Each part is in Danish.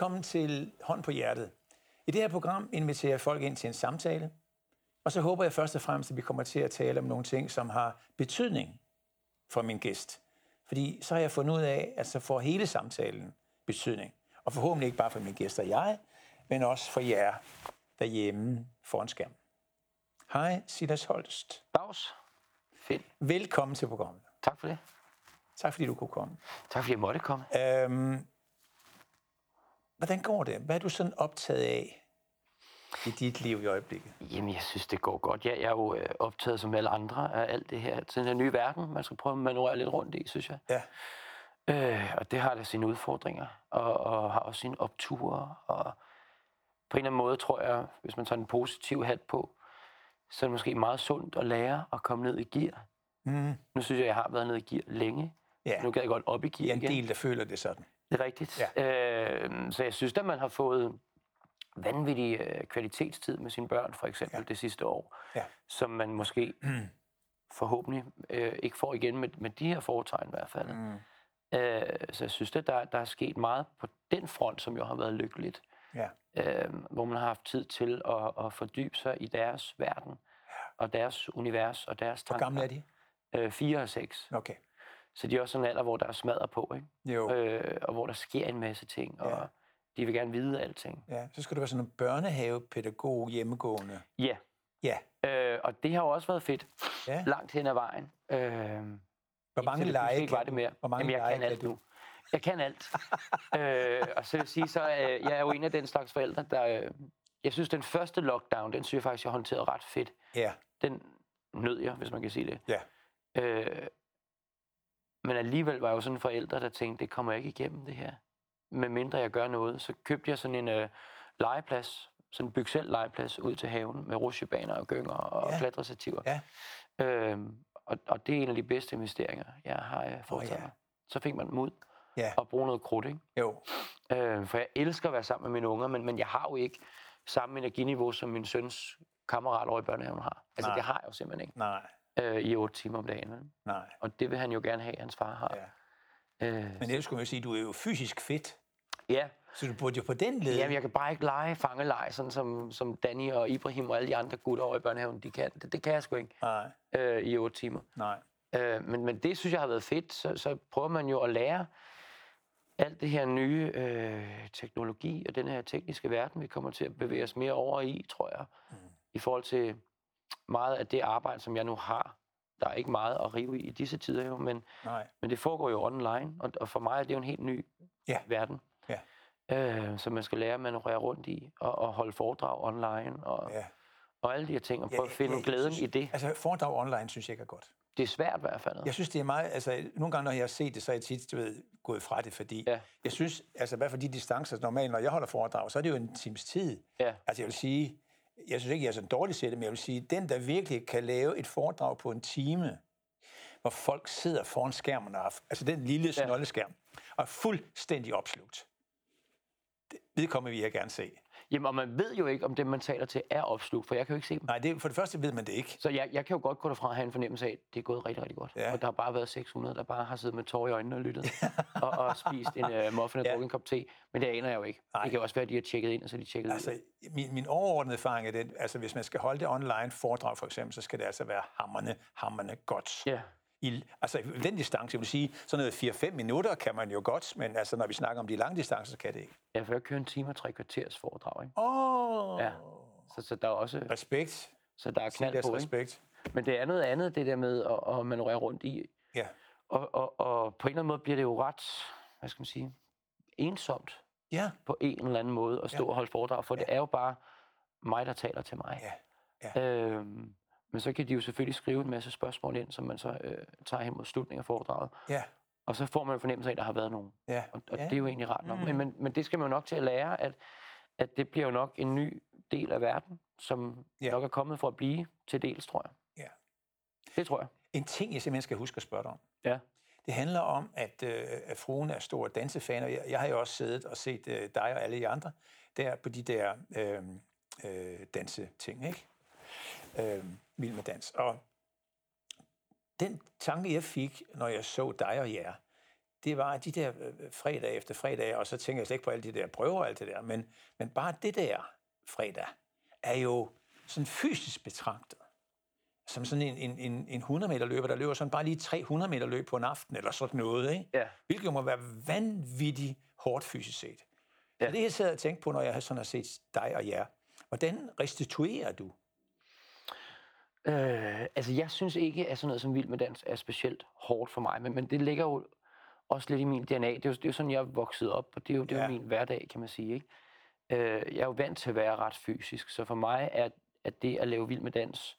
Velkommen til Hånd på Hjertet. I det her program inviterer jeg folk ind til en samtale, og så håber jeg først og fremmest, at vi kommer til at tale om nogle ting, som har betydning for min gæst. Fordi så har jeg fundet ud af, at så får hele samtalen betydning. Og forhåbentlig ikke bare for mine gæster og jeg, men også for jer derhjemme foran skærmen. Hej, Silas Holst. Dags. Fedt. Velkommen til programmet. Tak for det. Tak fordi du kunne komme. Tak fordi jeg måtte komme. Øhm, hvordan går det? Hvad er du sådan optaget af i dit liv i øjeblikket? Jamen, jeg synes, det går godt. Jeg, jeg er jo øh, optaget som alle andre af alt det her. Til den her nye verden, man skal prøve at manøvrere lidt rundt i, synes jeg. Ja. Øh, og det har da sine udfordringer, og, og har også sine opture. Og på en eller anden måde tror jeg, hvis man tager en positiv hat på, så er det måske meget sundt at lære at komme ned i gear. Mm. Nu synes jeg, jeg har været nede i gear længe. Ja. Nu kan jeg godt op i gear er en igen. del, der føler det sådan. Det er rigtigt. Ja. Øh, så jeg synes, at man har fået vanvittig øh, kvalitetstid med sine børn, for eksempel Ja. ja. det sidste år, Ja. som man måske forhåbentlig øh, ikke får igen med, med de her foretegn i hvert fald. Mm. Øh, så jeg synes, at der, der er sket meget på den front, som jo har været lykkeligt. Ja. Øh, hvor man har haft tid til at, at fordybe sig i deres verden, og deres univers, og deres Hvor tanker. gamle er de? Øh, fire og seks. Okay. Så de er også sådan en alder, hvor der er smadret på, ikke? Jo. øh, og hvor der sker en masse ting, og Ja. de vil gerne vide alting. Ja, så skal du være sådan en børnehavepædagog hjemmegående. Ja, Ja. øh, og det har jo også været fedt, ja. langt hen ad vejen. Øh, Hvor mange lege ikke var det mere. Hvor mange Jamen, jeg lege kan alt nu. Jeg kan alt. øh, og så vil jeg sige, så øh, jeg er jo en af den slags forældre, der... Øh, jeg synes, den første lockdown, den synes jeg faktisk, jeg håndterede ret fedt. Ja. Den nød jeg, hvis man kan sige det. Ja. Øh, men alligevel var jeg jo sådan en forælder, der tænkte, det kommer jeg ikke igennem det her. Med mindre jeg gør noget. Så købte jeg sådan en øh, legeplads, sådan en byg selv legeplads ud til haven med rusjebaner og gynger og Ja. ja. klatrestativer. Ja. Øhm, og, og det er en af de bedste investeringer, jeg har øh, foretaget ja. mig. Så fik man dem ud Ja. og bruge noget krudt, ikke? Jo. Øh, for jeg elsker at være sammen med mine unger, men, men jeg har jo ikke samme energiniveau, som min søns kammerat over i børnehaven har. Altså, Nej. det har jeg jo simpelthen ikke Nej. Øh, i otte timer om dagen. Vel? Nej. Og det vil han jo gerne have, hans far har. Ja. Øh, Men ellers skulle man jo sige, at du er jo fysisk fedt. ja. Så du burde jo på den led. Jamen, jeg kan bare ikke lege fangelege, sådan som, som Danny og Ibrahim og alle de andre gutter over i børnehaven, de kan. Det, det kan jeg sgu ikke Nej. øh, i otte timer. Nej. Øh, men, men det synes jeg har været fedt. Så, så prøver man jo at lære alt det her nye øh, teknologi og den her tekniske verden, vi kommer til at bevæge os mere over i, tror jeg. Mm. I forhold til meget af det arbejde, som jeg nu har. Der er ikke meget at rive i i disse tider jo, men, Nej. men det foregår jo online, og, og for mig er det jo en helt ny Ja. verden. Ja. Øh, som man skal lære at manøvrere rundt i, og, og holde foredrag online, og, Ja. og alle de her ting, og Ja, prøve at finde jeg glæden synes, i det. Altså, foredrag online synes jeg ikke er godt. Det er svært i hvert fald. Jeg synes, det er meget... Altså, nogle gange, når jeg har set det, så er jeg tit du ved, gået fra det, fordi Ja. jeg synes, altså, hvad for de distancer, normalt, når jeg holder foredrag, så er det jo en times tid. Ja. Altså, jeg vil sige, jeg synes ikke, jeg er sådan dårlig til det, men jeg vil sige, den, der virkelig kan lave et foredrag på en time, hvor folk sidder foran skærmen, og, altså den lille snolleskærm, og er fuldstændig opslugt. Det vedkommer vi jeg gerne se. Jamen, og man ved jo ikke, om det, man taler til, er opslugt, for jeg kan jo ikke se dem. Nej, det, for det første ved man det ikke. Så jeg, jeg kan jo godt gå derfra og have en fornemmelse af, at det er gået rigtig, rigtig godt. Ja. Og der har bare været 600, der bare har siddet med tårer i øjnene og lyttet, og, og spist en uh, muffin og Ja. drukket en kop te. Men det aner jeg jo ikke. Nej. Det kan også være, at de har tjekket ind, og så de tjekket ud. Altså, min, min overordnede erfaring er den, altså hvis man skal holde det online foredrag for eksempel, så skal det altså være hammerne, hammerne godt. Ja. I, altså i den distance, jeg vil sige, sådan noget 4-5 minutter kan man jo godt, men altså når vi snakker om de lange distancer, så kan det ikke. Jeg vil køre en time og tre kvarters foredrag, ikke? Åh, oh, Ja. Så, så der er også respekt. så der er knald på, ikke? respekt. Men det er noget andet, det der med at, at manøvrere rundt i. Ja, Og, og, og på en eller anden måde bliver det jo ret, hvad skal man sige, ensomt ja, på en eller anden måde at stå Ja. og holde foredrag, for det er jo bare mig, der taler til mig. ja. Øhm, men så kan de jo selvfølgelig skrive en masse spørgsmål ind, som man så øh, tager hen mod slutningen af foredraget. ja, Og så får man en fornemmelse af, at der har været nogen. ja. Og, og ja. det er jo egentlig rart nok. Mm. Men, men, men det skal man jo nok til at lære, at, at det bliver jo nok en ny del af verden, som Ja. nok er kommet for at blive til dels, tror jeg. Ja. Det tror jeg. En ting, jeg simpelthen skal huske at spørge dig om. Ja. Det handler om, at, øh, at fruen er stor dansefan, og jeg, jeg har jo også siddet og set øh, dig og alle de andre der på de der øh, øh, danseting, ikke? Øh, Vild med dans. Og den tanke, jeg fik, når jeg så dig og jer, det var de der øh, fredag efter fredag, og så tænker jeg slet ikke på alle de der prøver og alt det der, men, men bare det der fredag er jo sådan fysisk betragtet som sådan en, en, en, en 100 meter løber, der løber sådan bare lige 300 meter løb på en aften, eller sådan noget, ikke? Ja. Hvilket jo må være vanvittigt hårdt fysisk set. Ja. Så det jeg sidder og tænker på, når jeg har sådan har set dig og jer. Hvordan restituerer du? Øh, altså, jeg synes ikke, at sådan noget som vild med dans er specielt hårdt for mig, men, men det ligger jo også lidt i min DNA. Det er jo, det er jo sådan, jeg er vokset op, og det er jo, det er ja. min hverdag, kan man sige. Ikke? Øh, jeg er jo vant til at være ret fysisk, så for mig er at det at lave vild med dans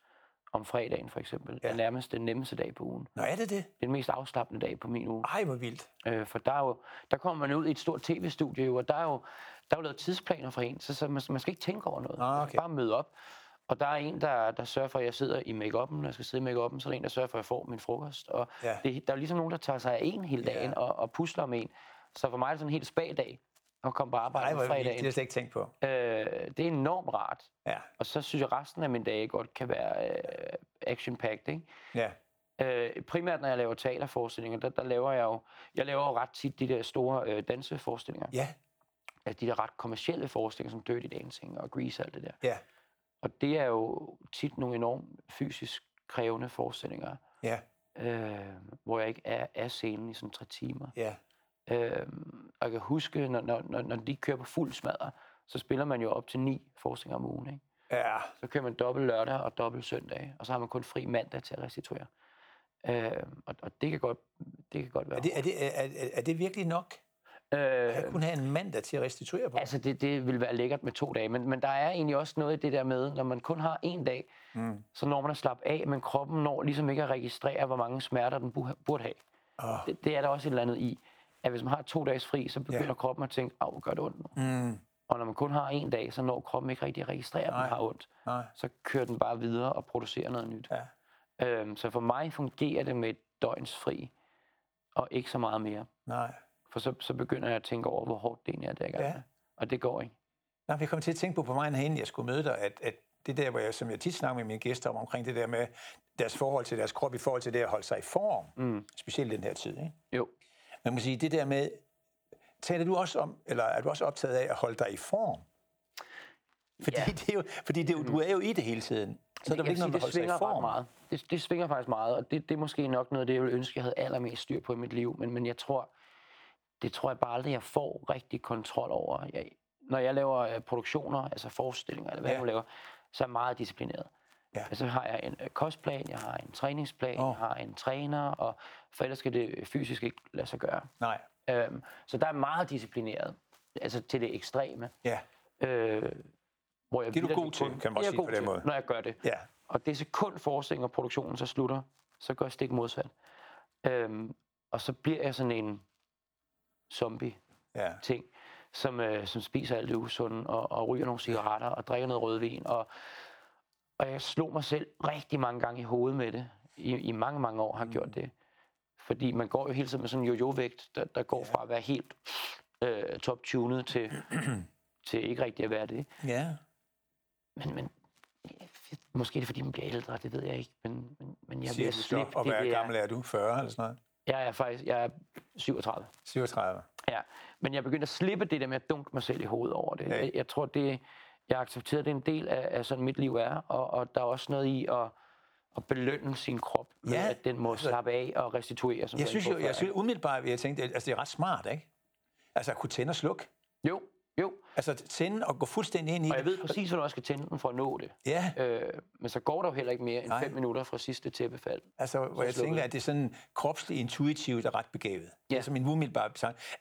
om fredagen for eksempel, ja. er nærmest den nemmeste dag på ugen. Nå, er det det? Det er den mest afslappende dag på min uge. Ej, hvor vildt. Øh, for der, er jo, der kommer man ud i et stort tv-studie, og der er jo, der er jo lavet tidsplaner for en, så, så man, man skal ikke tænke over noget. Ah, okay. Bare møde op. Og der er en, der, der sørger for, at jeg sidder i make-up'en, når jeg skal sidde i make-up'en, så er der en, der sørger for, at jeg får min frokost. Og ja. det, der er ligesom nogen, der tager sig af en hele dagen ja. og, og pusler om en. Så for mig er det sådan en helt spag-dag at komme på arbejde Ej, på fredagen. Det har jeg slet ikke tænkt på. Øh, det er enormt rart. Ja. Og så synes jeg, at resten af min dag godt kan være øh, action-packed. Ikke? Ja. Øh, primært når jeg laver teaterforestillinger, der, der laver jeg jo, jeg laver jo ret tit de der store øh, danseforestillinger. Ja. Altså de der ret kommercielle forestillinger, som Dirty Dancing og Grease og alt det der. Ja. Og det er jo tit nogle enormt fysisk krævende forestillinger, Ja. øh, hvor jeg ikke er af scenen i sådan tre timer. Ja. Øh, og jeg kan huske, når, når, når, de kører på fuld smadre, så spiller man jo op til ni forestillinger om ugen. Ikke? Ja. Så kører man dobbelt lørdag og dobbelt søndag, og så har man kun fri mandag til at restituere. Øh, og, og det kan godt, det kan godt være. Er det, er, det, er, er det virkelig nok? Øh, Jeg kunne have en mandag til at restituere på. Altså, det, det vil være lækkert med to dage, men, men der er egentlig også noget i det der med, når man kun har en dag, Mm. så når man at slappe af, men kroppen når ligesom ikke at registrere, hvor mange smerter den bu- burde have. Oh. Det, det er der også et eller andet i, at hvis man har to dages fri, så begynder Ja. kroppen at tænke, af, gør det ondt nu? Mm. Og når man kun har en dag, så når kroppen ikke rigtig at registrere, at den har ondt. Nej. Så kører den bare videre og producerer noget nyt. Ja. Øhm, så for mig fungerer det med et døgns fri, og ikke så meget mere. Nej. For så, så begynder jeg at tænke over, hvor hårdt det egentlig er, det gang Ja. Og det går ikke. Nej, jeg kom til at tænke på på vejen herhen, jeg skulle møde dig, at, at det der, hvor jeg, som jeg tit snakker med mine gæster om, omkring det der med deres forhold til deres krop, i forhold til det at holde sig i form, Mm. specielt den her tid. Ikke? Jo. Man må sige, det der med, taler du også om, eller er du også optaget af at holde dig i form? Fordi, Ja. det er jo, fordi det er jo, du er jo i det hele tiden. Så er der Jeg ikke noget det svinger ret form. meget. Det, det svinger faktisk meget, og det, det er måske nok noget af det, jeg ville ønske, jeg havde allermest styr på i mit liv. Men, men jeg tror, det tror jeg bare aldrig, jeg får rigtig kontrol over. Jeg, når jeg laver øh, produktioner, altså forestillinger, eller hvad Ja. jeg laver, så er jeg meget disciplineret. Ja. Altså har jeg en øh, kostplan, jeg har en træningsplan, oh. jeg har en træner, og for ellers skal det fysisk ikke lade sig gøre. Nej, Øhm, så der er meget disciplineret, altså til det ekstreme. ja. Øh, hvor jeg Det er du god til, kun- kan man sige på den til, måde. Når jeg gør det. Ja, Og det sekund forestillingen og produktionen så slutter, så gør jeg stik modsat. Øhm, og så bliver jeg sådan en zombie-ting, ja. som, øh, som spiser alt det usunde, og, og ryger nogle cigaretter, og drikker noget rødvin. Og, og jeg slog mig selv rigtig mange gange i hovedet med det. I, i mange, mange år har jeg gjort det. Fordi man går jo hele tiden med sådan en jojo-vægt, der, der går fra at være helt øh, top-tunet til, til ikke rigtig at være det. Ja, Men, men måske er det, fordi man bliver ældre, det ved jeg ikke. Men, men, men jeg vil så. slippe Og det der. gammel er du? 40 eller sådan noget? Jeg er faktisk jeg er 37. 37. Ja. Men jeg begyndte at slippe det der med at dunke mig selv i hovedet over det. Ja. Jeg, jeg tror, det jeg har accepteret, det er en del af, af sådan mit liv er. Og, og der er også noget i at, at belønne sin krop, med, Ja, at den må altså- slappe af og restituere. Som Jeg synes jo, jeg synes umiddelbart, jeg tænkte, altså det er ret smart, ikke? Altså at kunne tænde og slukke. Jo, jo. Altså tænde og gå fuldstændig ind i Og jeg det. ved præcis, hvordan jeg skal tænde den for at nå det. Ja, Øh, men så går der jo heller ikke mere end Nej. fem minutter fra sidste tæppefald. altså hvor jeg slukker tænker, det. at det er sådan kropsligt intuitivt og ret begavet. Det er Ja. som en umiddelbar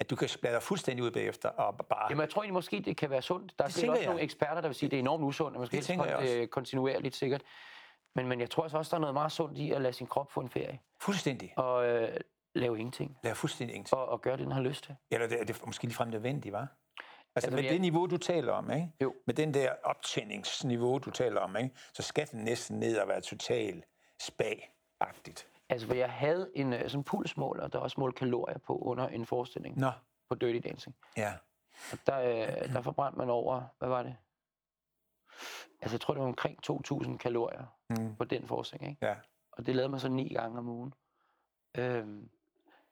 at du kan splatte fuldstændig ud bagefter og bare... Jamen, jeg tror egentlig måske, det kan være sundt. Der er Det også jeg. nogle eksperter, der vil sige, at det er enormt usundt, og man skal Det helst også. det kontinuerligt sikkert. Men, men jeg tror altså også, der er noget meget sundt i at lade sin krop få en ferie. Fuldstændig. Og øh, lave ingenting. Det er fuldstændig ingenting. Og, og gøre det, den har lyst til. Eller det er, det måske ligefrem nødvendigt, var? Altså, med jeg- det niveau, du taler om, ikke? Jo. med den der optjeningsniveau, du taler om, ikke? så skal den næsten ned og være total spag-agtigt. Altså, for jeg havde en øh, sådan pulsmåler, der også målte kalorier på under en forestilling Nå, på Dirty Dancing. ja. Og der, øh, der forbrændte man over, hvad var det? Altså, jeg tror, det var omkring 2.000 kalorier Mm. på den forestilling, ikke? Ja. Og det lavede man så ni gange om ugen. Øhm,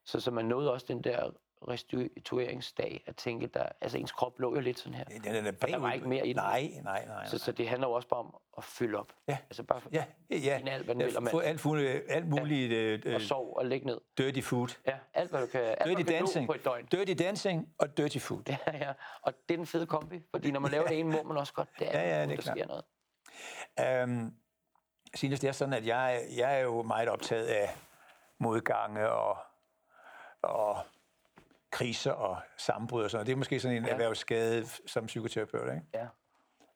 Så, så man nåede også den der restitueringsdag at tænke, der, altså ens krop lå jo lidt sådan her. Den, den er For der var bagud. ikke mere i den. Nej, nej, nej. Så, så det handler jo også bare om at fylde op. Ja. Altså bare Ja, ja. Alt, hvad den vil, og ja mand. få alt, muligt, alt muligt ja. og uh, sov og lægge ned. dirty food. Ja, alt hvad du kan, alt, Dirty du kan dancing. på et døgn. Dirty dancing og dirty food. Ja, ja. Og det er den fede kombi, fordi når man laver det ene, må man også godt det Ja, ja, andet, det er der klart. sker noget. Øhm, Sinus, det er sådan, at jeg, jeg er jo meget optaget af modgange og, og kriser og sammenbrud og sådan noget. Det er måske sådan en ja. Ja. erhvervsskade som psykoterapeut, ikke? Ja.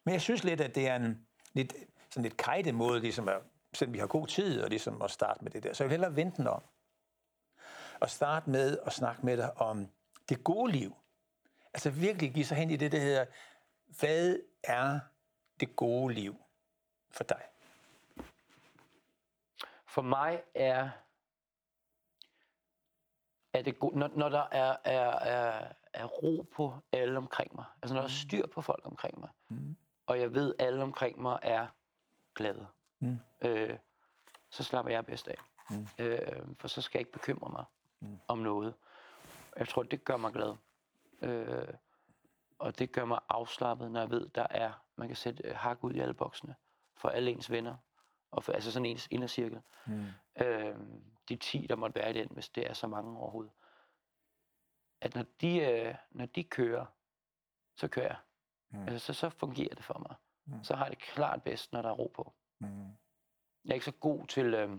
Men jeg synes lidt, at det er en lidt, sådan lidt kajte måde, ligesom at, selvom vi har god tid, og ligesom at starte med det der. Så jeg vil hellere vente den om. Og starte med at snakke med dig om det gode liv. Altså virkelig give sig hen i det, der hedder, hvad er det gode liv for dig? For mig er, er det god, når, når der er, er, er, er ro på alle omkring mig, altså når der er styr på folk omkring mig, Mm. og jeg ved, at alle omkring mig er glade, Mm. øh, så slapper jeg bedst af. Mm. Øh, for så skal jeg ikke bekymre mig Mm. om noget. Jeg tror, det gør mig glad. Øh, og det gør mig afslappet, når jeg ved, der er, man kan sætte øh, hak ud i alle boksene for alle ens venner, og for, altså sådan ens indercirkel. Mm. Øh, de 10, der måtte være i den, hvis det er så mange overhovedet. At når de, øh, når de kører, så kører jeg. Mm. Altså, så, så fungerer det for mig. Mm. Så har jeg det klart bedst, når der er ro på. Mm. Jeg er ikke så god til, øh,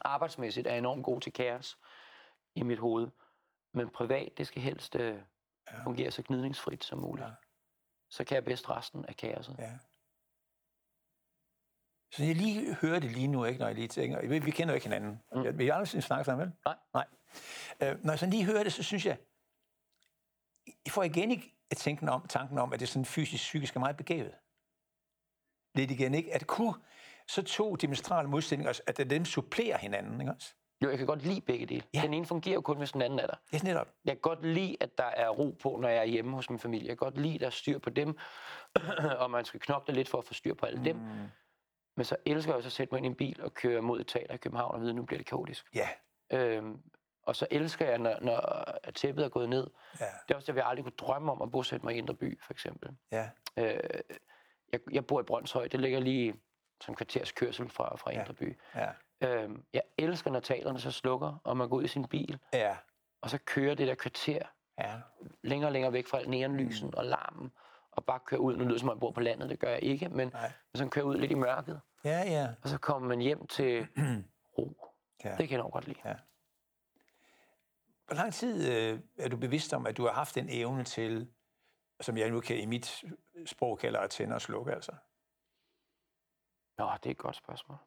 arbejdsmæssigt er jeg enormt god til kaos i mit hoved. Men privat, det skal helst øh, Ja. fungere så gnidningsfrit som muligt. Ja. Så kan jeg bedst resten af kaoset. Ja. Så jeg lige hører det lige nu, ikke, når jeg lige tænker, vi, vi kender jo ikke hinanden. Mm. Vi har aldrig snakket sammen, vel? Nej. Nej. Øh, når jeg sådan lige hører det, så synes jeg, I får igen ikke tænken om, tanken om, at det er sådan fysisk, psykisk er meget begavet. Lidt igen, ikke? At kunne så to dimensionale modsætninger, at det dem supplerer hinanden, ikke også? Jo, jeg kan godt lide begge dele. Ja. Den ene fungerer jo kun, hvis den anden er der. Det er sådan netop. Jeg kan godt lide, at der er ro på, når jeg er hjemme hos min familie. Jeg kan godt lide, at der er styr på dem, og man skal knokle lidt for at få styr på alle mm. dem. Men så elsker jeg også at sætte mig ind i en bil og køre mod et teater i København og vide, at nu bliver det kaotisk. Ja, Øhm, og så elsker jeg, når, når tæppet er gået ned. ja, Det er også det, jeg aldrig kunne drømme om at bosætte mig i Indre By, for eksempel. ja. Øh, jeg, jeg bor i Brøndshøj. Det ligger lige som kvarters kørsel fra, fra. Indre By. ja. Øhm, jeg elsker, når teaterne så slukker, og man går ud i sin bil, Ja, og så kører det der kvarter ja. længere og længere væk fra neonlysen mm. og larmen, og bare kører ud. Nu lyder det, som om jeg bor på landet, det gør jeg ikke, men Nej. hvis man kører ud lidt i mørket, Ja, ja. og så kommer man hjem til ro. ja. Det kan jeg nok godt lide. Hvor lang tid øh, er du bevidst om, at du har haft den evne til, som jeg nu kan i mit sprog kalder at tænde og slukke, altså? Nå, det er et godt spørgsmål.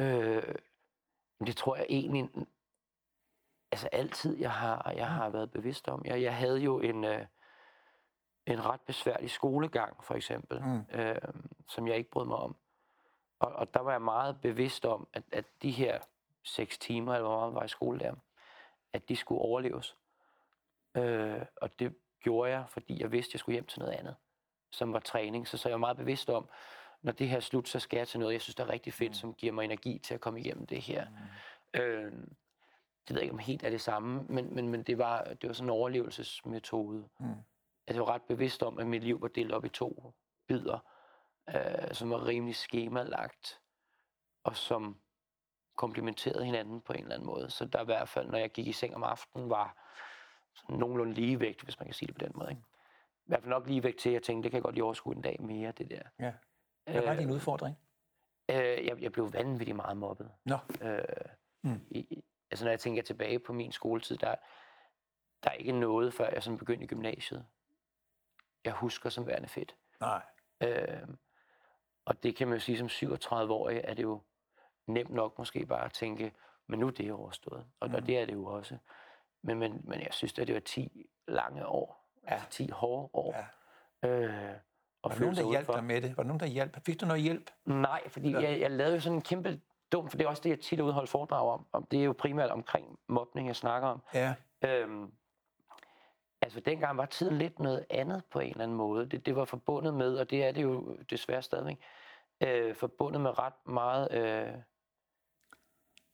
Øh, men det tror jeg egentlig, altså altid, jeg har, jeg har været bevidst om. Jeg, jeg havde jo en, øh, en ret besværlig skolegang, for eksempel, Mm. øh, som jeg ikke brød mig om. Og, og der var jeg meget bevidst om, at, at de her seks timer, eller hvor meget var i skole der, at de skulle overleves. Øh, og det gjorde jeg, fordi jeg vidste, at jeg skulle hjem til noget andet, som var træning. Så, så jeg var meget bevidst om, når det her er slut, så skal jeg til noget, jeg synes, der er rigtig fedt, Mm. som giver mig energi til at komme igennem det her. Øh, det ved jeg ikke, om helt er det samme, men, men, men det, var, det var sådan en overlevelsesmetode. Mm. Altså, jeg var ret bevidst om, at mit liv var delt op i to bidder, øh, som var rimelig skemalagt, og som komplementerede hinanden på en eller anden måde. Så der i hvert fald, når jeg gik i seng om aftenen, var sådan nogenlunde ligevægt, hvis man kan sige det på den måde. Ikke? I hvert fald nok ligevægt til, at jeg tænkte, det kan jeg godt lige overskue en dag mere, det der. Ja. Hvad var din udfordring? Øh, jeg, jeg blev vanvittigt meget mobbet. Nå. Øh, Mm. i- altså når jeg tænker tilbage på min skoletid, der, der er ikke noget, før jeg sådan begyndte i gymnasiet. Jeg husker som værende fedt. Nej. Øh, og det kan man jo sige som 37-årig, er det jo nemt nok måske bare at tænke, men nu er det overstået. Og, mm. Og det er det jo også. Men, men, men jeg synes, at det var 10 lange år. Ja. Altså 10 hårde år. Ja. Øh, og Var der nogen, der hjalp dig med det? Var der nogen, der hjalp? Fik du noget hjælp? Nej, fordi jeg, jeg lavede jo sådan en kæmpe dumt, for det er også det, jeg tit er holde foredrag om. om. Det er jo primært omkring mobning, jeg snakker om. Ja. Øhm, altså dengang var tiden lidt noget andet på en eller anden måde. Det, det var forbundet med, og det er det jo desværre stadigvæk, øh, forbundet med ret meget øh,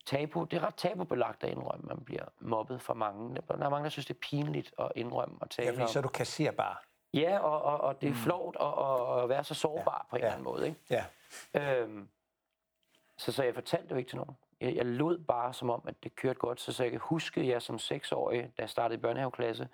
tabu. Det er ret tabubelagt at indrømme, man bliver mobbet for mange. Der er mange, der synes, det er pinligt at indrømme og tale Ja, fordi om. så er du kasserbar. Ja, og, og, og det er mm. flot at, at være så sårbar ja, på en ja. eller anden måde. Ikke? Ja. Øhm, så, så jeg fortalte det jo ikke til nogen. Jeg, jeg lod bare som om, at det kørte godt, så, så jeg kan huske, at jeg som seksårig, da jeg startede i børnehaveklasse,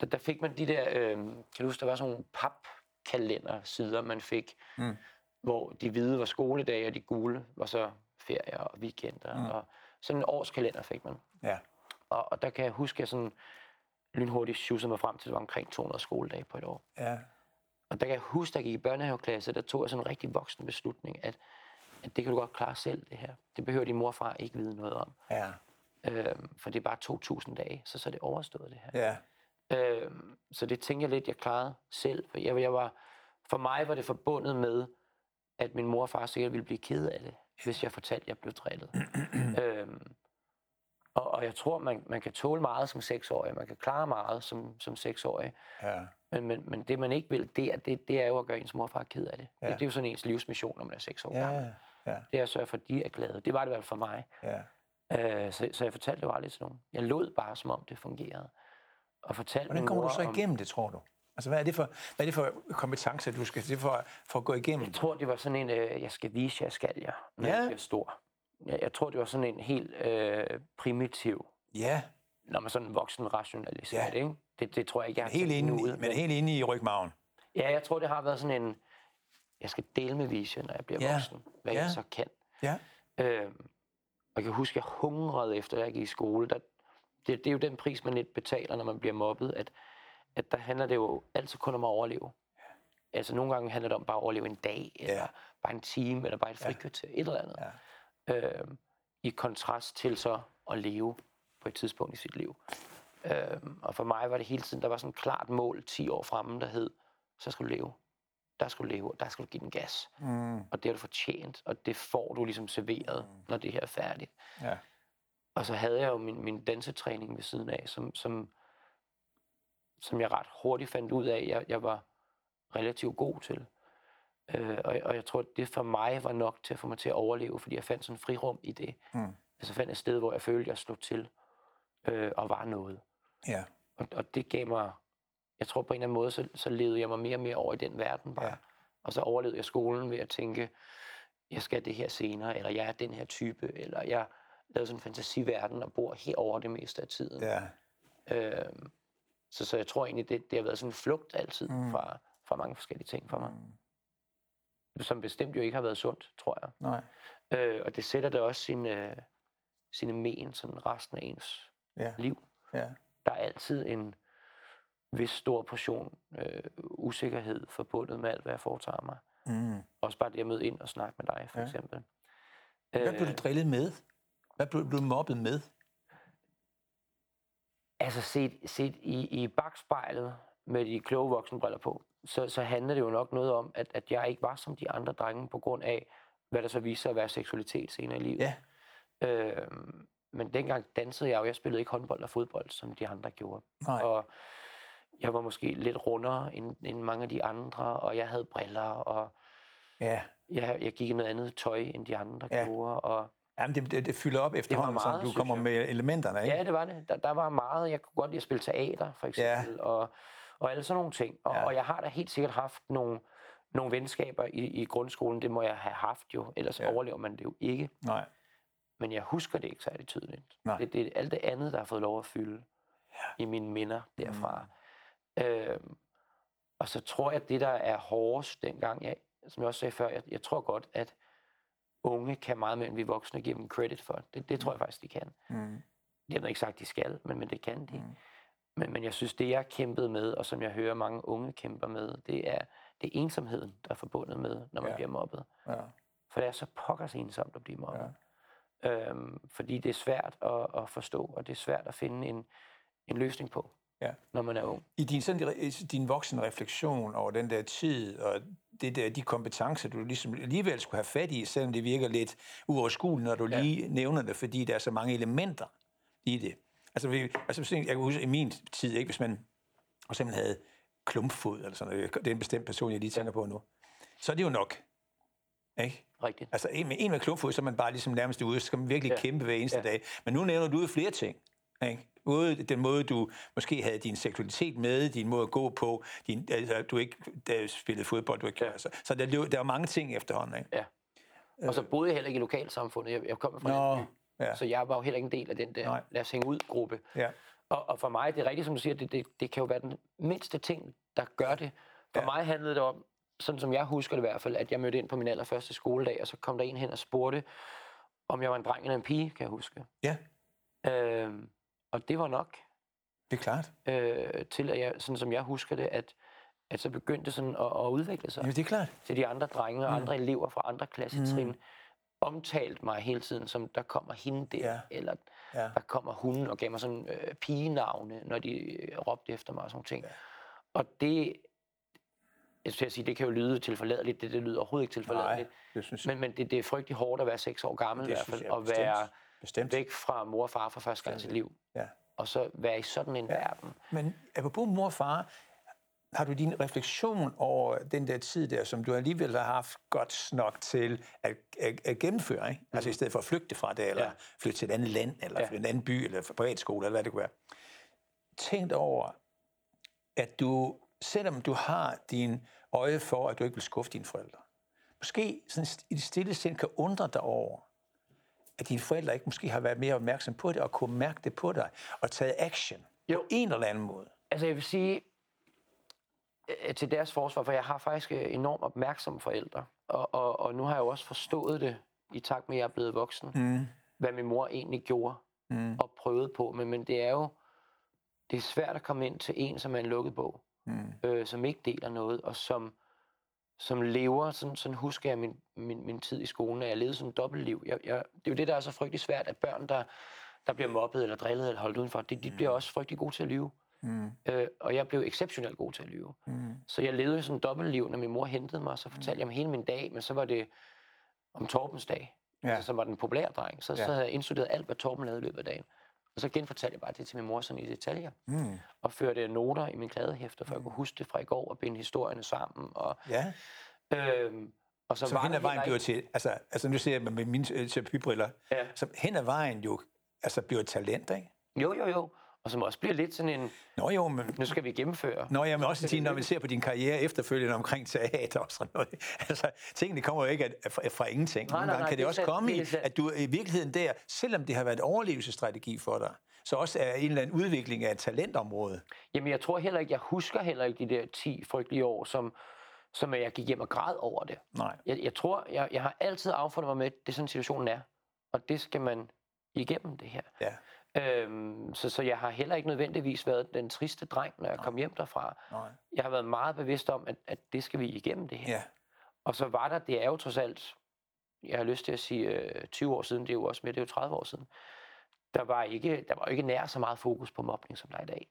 der, der fik man de der, øh, kan du huske, der var sådan nogle papkalendersider, man fik, Mm. hvor de hvide var skoledage, og de gule var så ferier og weekender. Mm. Og sådan en årskalender fik man. Ja. Og, og der kan jeg huske, at jeg sådan lynhurtigt sjussede mig frem til, at det var omkring 200 skoledage på et år. Ja. Og der kan jeg huske, da jeg gik i børnehaveklasse, der tog jeg sådan en rigtig voksen beslutning, at, at det kan du godt klare selv, det her. Det behøver din mor og far ikke vide noget om. Ja. Øhm, for det er bare 2.000 dage, så, så er det overstået, det her. Ja. Øhm, så det tænker jeg lidt, jeg klarede selv. For, jeg, jeg var, for mig var det forbundet med, at min mor og far sikkert ville blive ked af det, hvis jeg fortalte, at jeg blev drillet. øhm, og, og jeg tror, man, man kan tåle meget som seksårig. Man kan klare meget som, som seksårig. Ja. Men, men, men det, man ikke vil, det er, det, det er jo at gøre ens mor og far ked af det. Ja. Det, det er jo sådan ens livsmission, når man er seks år Ja. gammel. Ja. Det er at sørge for, at de er glade. Det var det i hvert fald for mig. Ja. Øh, så, så jeg fortalte det jo aldrig til nogen. Jeg lod bare, som om det fungerede. Og fortalte Hvordan kommer du så om, igennem det, tror du? Altså, hvad er det for, hvad er det for kompetencer, du skal det for, for at gå igennem? Jeg tror, det var sådan en, øh, jeg skal vise jer, skal jeg, når Ja. jeg bliver stor. Jeg, jeg tror, det var sådan en helt øh, primitiv, Ja, når man sådan voksen rationaliserer Ja. det, ikke? Det, det tror jeg ikke, jeg har helt inde, ud, men helt inde i rygmagen. Ja, jeg tror, det har været sådan en, jeg skal dele med vise, når jeg bliver Ja. voksen, hvad Ja. jeg så kan. Ja. Øhm, og jeg kan huske, jeg hungrede efter, at jeg gik i skole. Der, det, det er jo den pris, man lidt betaler, når man bliver mobbet, at, at der handler det jo altid kun om at overleve. Altså nogle gange handler det om bare at overleve en dag, eller Ja. bare en time, eller bare et frikvarter, et eller andet. Øhm, I kontrast til så at leve på et tidspunkt i sit liv. Øhm, og for mig var det hele tiden, der var sådan et klart mål 10 år fremme, der hed, så skal du leve. Der skal du leve, og der skal du give den gas. Mm. Og det har du fortjent, og det får du ligesom serveret, mm. når det her er færdigt. Ja. Og så havde jeg jo min, min dansetræning ved siden af, som, som, som jeg ret hurtigt fandt ud af, jeg, jeg var relativt god til. Øh, og, og jeg tror, at det for mig var nok til at få mig til at overleve, fordi jeg fandt sådan en frirum i det. Mm. Altså fandt et sted, hvor jeg følte, jeg slog til øh, og var noget. Ja. Og, og det gav mig, jeg tror på en eller anden måde, så, så levede jeg mig mere og mere over i den verden bare. Ja. Ja. Og så overlevede jeg skolen ved at tænke, jeg skal det her senere, eller jeg er den her type, eller jeg lavede sådan en fantasiverden og bor herover det meste af tiden. Ja. Øhm, så, så jeg tror egentlig, det, det har været sådan en flugt altid Mm. fra, fra mange forskellige ting for mig. Mm. Som bestemt jo ikke har været sundt, tror jeg. Nej. Øh, og det sætter da også sin, øh, sine men sådan resten af ens Ja. liv. Ja. Der er altid en vis stor portion øh, usikkerhed forbundet med alt, hvad jeg foretager mig. Mm. Også bare det at møde ind og snakke med dig, for Ja. ja. eksempel. Hvad blev du drillet med? Hvad blev du mobbet med? Altså set, set i, i bagspejlet med de kloge voksenbriller på, så, så handler det jo nok noget om, at, at jeg ikke var som de andre drenge på grund af, hvad der så viser sig at være seksualitet senere i livet. Ja. Øhm, men dengang dansede jeg jo, jeg spillede ikke håndbold og fodbold, som de andre gjorde. Nej. Og jeg var måske lidt rundere end, end mange af de andre, og jeg havde briller, og Ja. jeg, jeg gik i noget andet tøj, end de andre ja. gjorde. Og, Jamen, det, det, det fylder op efterhånden, meget, som du kommer jeg. med elementerne, ikke? Ja, det var det. Der, der var meget. Jeg kunne godt lide at spille teater, for eksempel, ja. og, og alle sådan nogle ting. Og, Ja. og jeg har da helt sikkert haft nogle, nogle venskaber i, i grundskolen. Det må jeg have haft jo, ellers ja. overlever man det jo ikke. Nej. Men jeg husker det ikke særlig tydeligt. Nej. Det, det er alt det andet, der har fået lov at fylde ja. i mine minder derfra. Mm. Øhm, og så tror jeg, at det, der er hårdest dengang, jeg, som jeg også sagde før, jeg, jeg tror godt, at unge kan meget mere, end vi voksne giver dem credit for. Det, det tror jeg faktisk, de kan. Mm. Jeg har ikke sagt, de skal, men, men det kan de. Mm. Mm. Men, men jeg synes, det jeg kæmpede med, og som jeg hører mange unge kæmper med, det er, det er ensomheden, der er forbundet med, når man ja. bliver mobbet. Ja. For det er så pokkers ensomt at blive mobbet. Ja. Øhm, fordi det er svært at, at forstå, og det er svært at finde en, en løsning på, Ja. når man er ung. I din, sådan, i din voksen refleksion over den der tid, og det der, de kompetencer, du ligesom alligevel skulle have fat i, selvom det virker lidt uoverskueligt, når du Ja. lige nævner det, fordi der er så mange elementer i det. Altså, vi, altså jeg kan huske, i min tid, ikke, hvis man for eksempel havde klumpfod, eller sådan noget, det er en bestemt person, jeg lige tænker på nu, så er det jo nok. Ikke? rigtigt. Altså en med, en med klubfod, så er man bare ligesom nærmest ude, så skal man virkelig Ja. kæmpe hver eneste ja. dag. Men nu nævner du jo flere ting. Ikke? Både den måde, du måske havde din seksualitet med, din måde at gå på, din, altså, du ikke du spillede fodbold, du ikke Ja. ja. altså. Så der, der er mange ting efterhånden. Ikke? Og så boede jeg heller ikke i lokalsamfundet. Jeg, jeg kom fra Nå, landsby, ja. så jeg var jo heller ikke en del af den der Nej. lad os hænge ud-gruppe. Ja. Og, og for mig, det er rigtigt, som du siger, det, det, det kan jo være den mindste ting, der gør det. For ja. Ja. mig handlede det om, sådan som jeg husker det i hvert fald, at jeg mødte ind på min allerførste skoledag, og så kom der en hen og spurgte, om jeg var en dreng eller en pige, kan jeg huske. Ja. Øhm, og det var nok Det er klart. øh, til, at jeg, sådan som jeg husker det, at, at så begyndte sådan at, at udvikle sig Jamen, det er klart. til de andre drenge og Mm. andre elever fra andre klassetrin, omtalt mig hele tiden som, der kommer hende der, Ja. eller Ja. der kommer hun, og gav mig sådan øh, pigenavne, når de øh, råbte efter mig og sådan ting. Ja. Og det, jeg skal sige, det kan jo lyde tilforladeligt, det, det lyder overhovedet ikke tilforladeligt, det synes jeg. men, men det, det er frygtelig hårdt at være seks år gammel i det hvert synes fald, og være Bestemt. væk fra mor og far for første gang i sit liv, Ja. og så være i sådan en Ja. verden. Men apropos mor og far, har du din refleksion over den der tid der, som du alligevel har haft godt nok til at, at, at gennemføre, ikke? Altså i stedet for at flygte fra det, eller Ja. flytte til et andet land, eller Ja. ja. en anden by, eller privatskole, eller hvad det kunne være. Tænkt over, at du, selvom du har din øje for, at du ikke vil skuffe dine forældre, måske sådan i det stille sind kan undre dig over, at dine forældre ikke måske har været mere opmærksom på det, og kunne mærke det på dig, og taget action Jo. på en eller anden måde. Altså jeg vil sige, øh, til deres forsvar, for jeg har faktisk øh, enormt opmærksomme forældre, og, og, og nu har jeg jo også forstået det, i takt med, at jeg er blevet voksen, Mm. hvad min mor egentlig gjorde Mm. og prøvede på. Men, men det er jo det er svært at komme ind til en, som er en lukket bog, Mm. øh, som ikke deler noget, og som, som lever, sådan, sådan husker jeg min, min, min tid i skolen, at jeg levede sådan et dobbeltliv. Jeg, jeg, det er jo det, der er så frygtelig svært, at børn, der, der bliver mobbet eller drillet eller holdt udenfor, de, de bliver også frygtelig gode til at lyve. Mm. Øh, og jeg blev exceptionelt god til at lyve. Mm. Så jeg levede sådan et dobbeltliv, når min mor hentede mig, så fortalte jeg om hele min dag, men så var det om Torbens dag, Ja. altså, som var den populære dreng. Så, ja. så havde jeg indstuderet alt, hvad Torben lavede i løbet af dagen. Og så genfortalte jeg bare det til min mor sådan i detaljer, Mm. og førte noter i min kladehæfter, for jeg kunne huske det fra i går, og binde historierne sammen. Og, Ja, øhm, og så, så var hen ad vejen bliver til, altså, altså nu ser jeg med mine øh, terapibriller, Ja. så hen ad vejen jo, altså bliver et talent, ikke? Jo, jo, jo. Og som også bliver lidt sådan en, Nå jo, men, nu skal vi gennemføre. Nå, jeg vil også sige, når man ser på din karriere efterfølgende omkring teater og sådan noget, altså, tingene kommer jo ikke fra, fra ingenting. Nej, Nogle nej, gange nej, kan det det også sandt, komme det i, at du i virkeligheden der, selvom det har været en overlevelsesstrategi for dig, så også er en eller anden udvikling af et talentområde. Jamen, jeg tror heller ikke, jeg husker heller ikke de der 10 frygtelige år, som, som jeg gik hjem og græd over det. Nej. Jeg, jeg tror, jeg, jeg har altid affundet mig med, at det er sådan situationen er. Og det skal man igennem det her. Ja. Øhm, så, så jeg har heller ikke nødvendigvis været den triste dreng, når jeg kom hjem derfra. Nej. Jeg har været meget bevidst om, at, at det skal vi igennem det her. Ja. Og så var der, det er jo trods alt, jeg har lyst til at sige øh, 20 år siden, det er jo også mere, det er jo 30 år siden. Der var ikke, der var ikke nær så meget fokus på mobning, som der er i dag.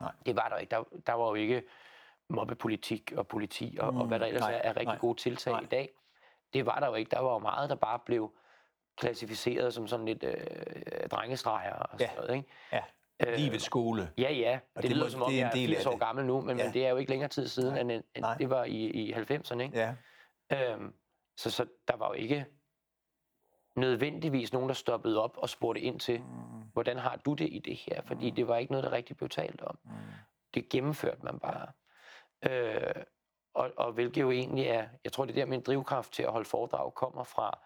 Nej. Det var der ikke. Der, der var jo ikke mobbepolitik og politi og, mm, og hvad der ellers nej, er, er rigtig nej, gode tiltag nej. i dag. Det var der jo ikke. Der var jo meget, der bare blev klassificeret som sådan lidt øh, drengestreger og sådan Ja. noget. Ikke? Ja. Øh, Livets skole. Ja, ja. Og Det, det lyder som om, det er en jeg er del af 80 år gammel nu, men, Ja. men det er jo ikke længere tid siden, Nej. end, end Nej. det var i, i 90'erne. Ikke? Ja. Øhm, så, så der var jo ikke nødvendigvis nogen, der stoppede op og spurgte ind til, Mm. hvordan har du det i det her? Fordi det var ikke noget, der rigtig blev talt om. Mm. Det gennemførte man bare. Øh, og, og hvilket jo egentlig er, jeg tror, det er der min drivkraft til at holde foredrag kommer fra,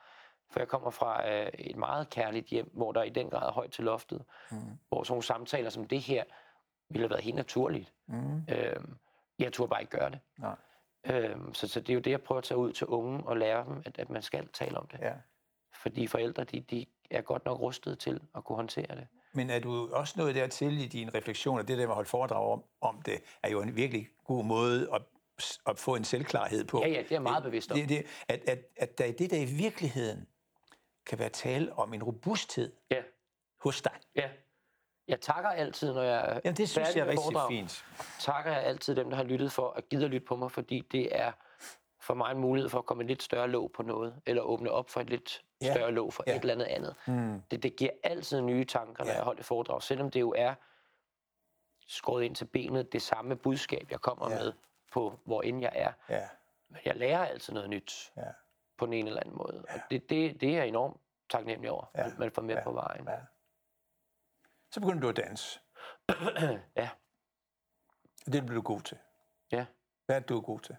for jeg kommer fra øh, et meget kærligt hjem, hvor der i den grad er højt til loftet, Mm. hvor sådan nogle samtaler som det her ville have været helt naturligt. Mm. Øh, jeg turde bare ikke gøre det. Nej. Øhm, så, så det er jo det, jeg prøver at tage ud til unge og lære dem, at, at man skal tale om det. Ja. Fordi forældre, de, de er godt nok rustet til at kunne håndtere det. Men er du også nået dertil i din refleksion, og det der med at holde foredrag om, om det, er jo en virkelig god måde at, at få en selvklarhed på. Ja, ja, det er meget bevidst om. Det, det, at, at, at der i det der i virkeligheden kan være tale om en robusthed Ja, hos dig. ja. Jeg takker altid, når jeg Jamen, det synes jeg er rigtig foredrag, fint. takker jeg altid dem, der har lyttet for at gide at lytte på mig, fordi det er for mig en mulighed for at komme et lidt større låg på noget, eller åbne op for et lidt Ja, større låg for ja. et eller andet andet. Mm. Det, det giver altid nye tanker, når Ja. jeg holder foredrag, selvom det jo er skåret ind til benet, det samme budskab, jeg kommer Ja. med på, hvor end jeg er. Ja, Men jeg lærer altid noget nyt ja. På den ene eller anden måde. Ja. Og det, det, det er jeg enormt taknemmelig over, Ja. at man får med Ja. på vejen. Ja. Så begyndte du at danse. ja. Det blev du god til. ja. Hvad er det, du er god til?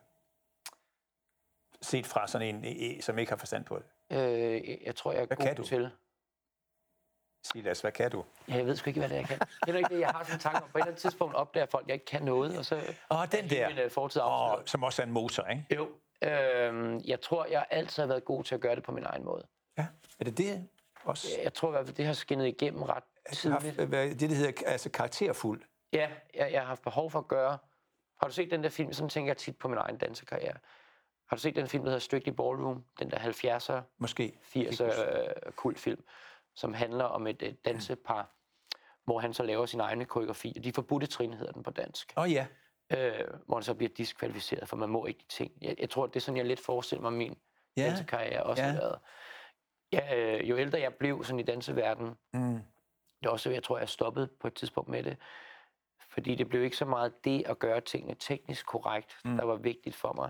Set fra sådan en, som ikke har forstand på det. Øh, jeg- tror, jeg er Hvad god kan du? til... Silas, hvad kan du? Ja, jeg ved sgu ikke, hvad det er, jeg kan. Det er ikke det, jeg har sådan en tanke om. På et eller andet tidspunkt opdager folk, at jeg ikke kan noget, og så Åh, den der. min øh, fortid afsløret. som også er en motor, ikke? Jo. Øhm, jeg tror, jeg altid har været god til at gøre det på min egen måde. Ja. Er det det også? Jeg tror i hvert fald, det har skinnet igennem ret har haft, tidligt. hvad- det, der hedder altså karakterfuld. Ja, jeg, jeg har haft behov for at gøre... Har du set den der film? Sådan tænker jeg tit på min egen dansekarriere. Har du set den film, der hedder Strictly Ballroom? Den der 70'er, Måske. 80'er øh, kultfilm, som handler om et øh, dansepar, hvor han så laver sin egne koreografi. De forbudte trin hedder den på dansk. Åh oh, ja. Øh, hvor han så bliver diskvalificeret, for man må ikke de ting. Jeg, jeg tror, det er sådan, jeg lidt forestiller mig, min Ja. dansekarriere også Ja. ja. har været. Ja, øh, jo ældre jeg blev sådan i danseverdenen, Mm. det er også, jeg tror, jeg stoppede på et tidspunkt med det, fordi det blev ikke så meget det at gøre tingene teknisk korrekt, mm. der var vigtigt for mig.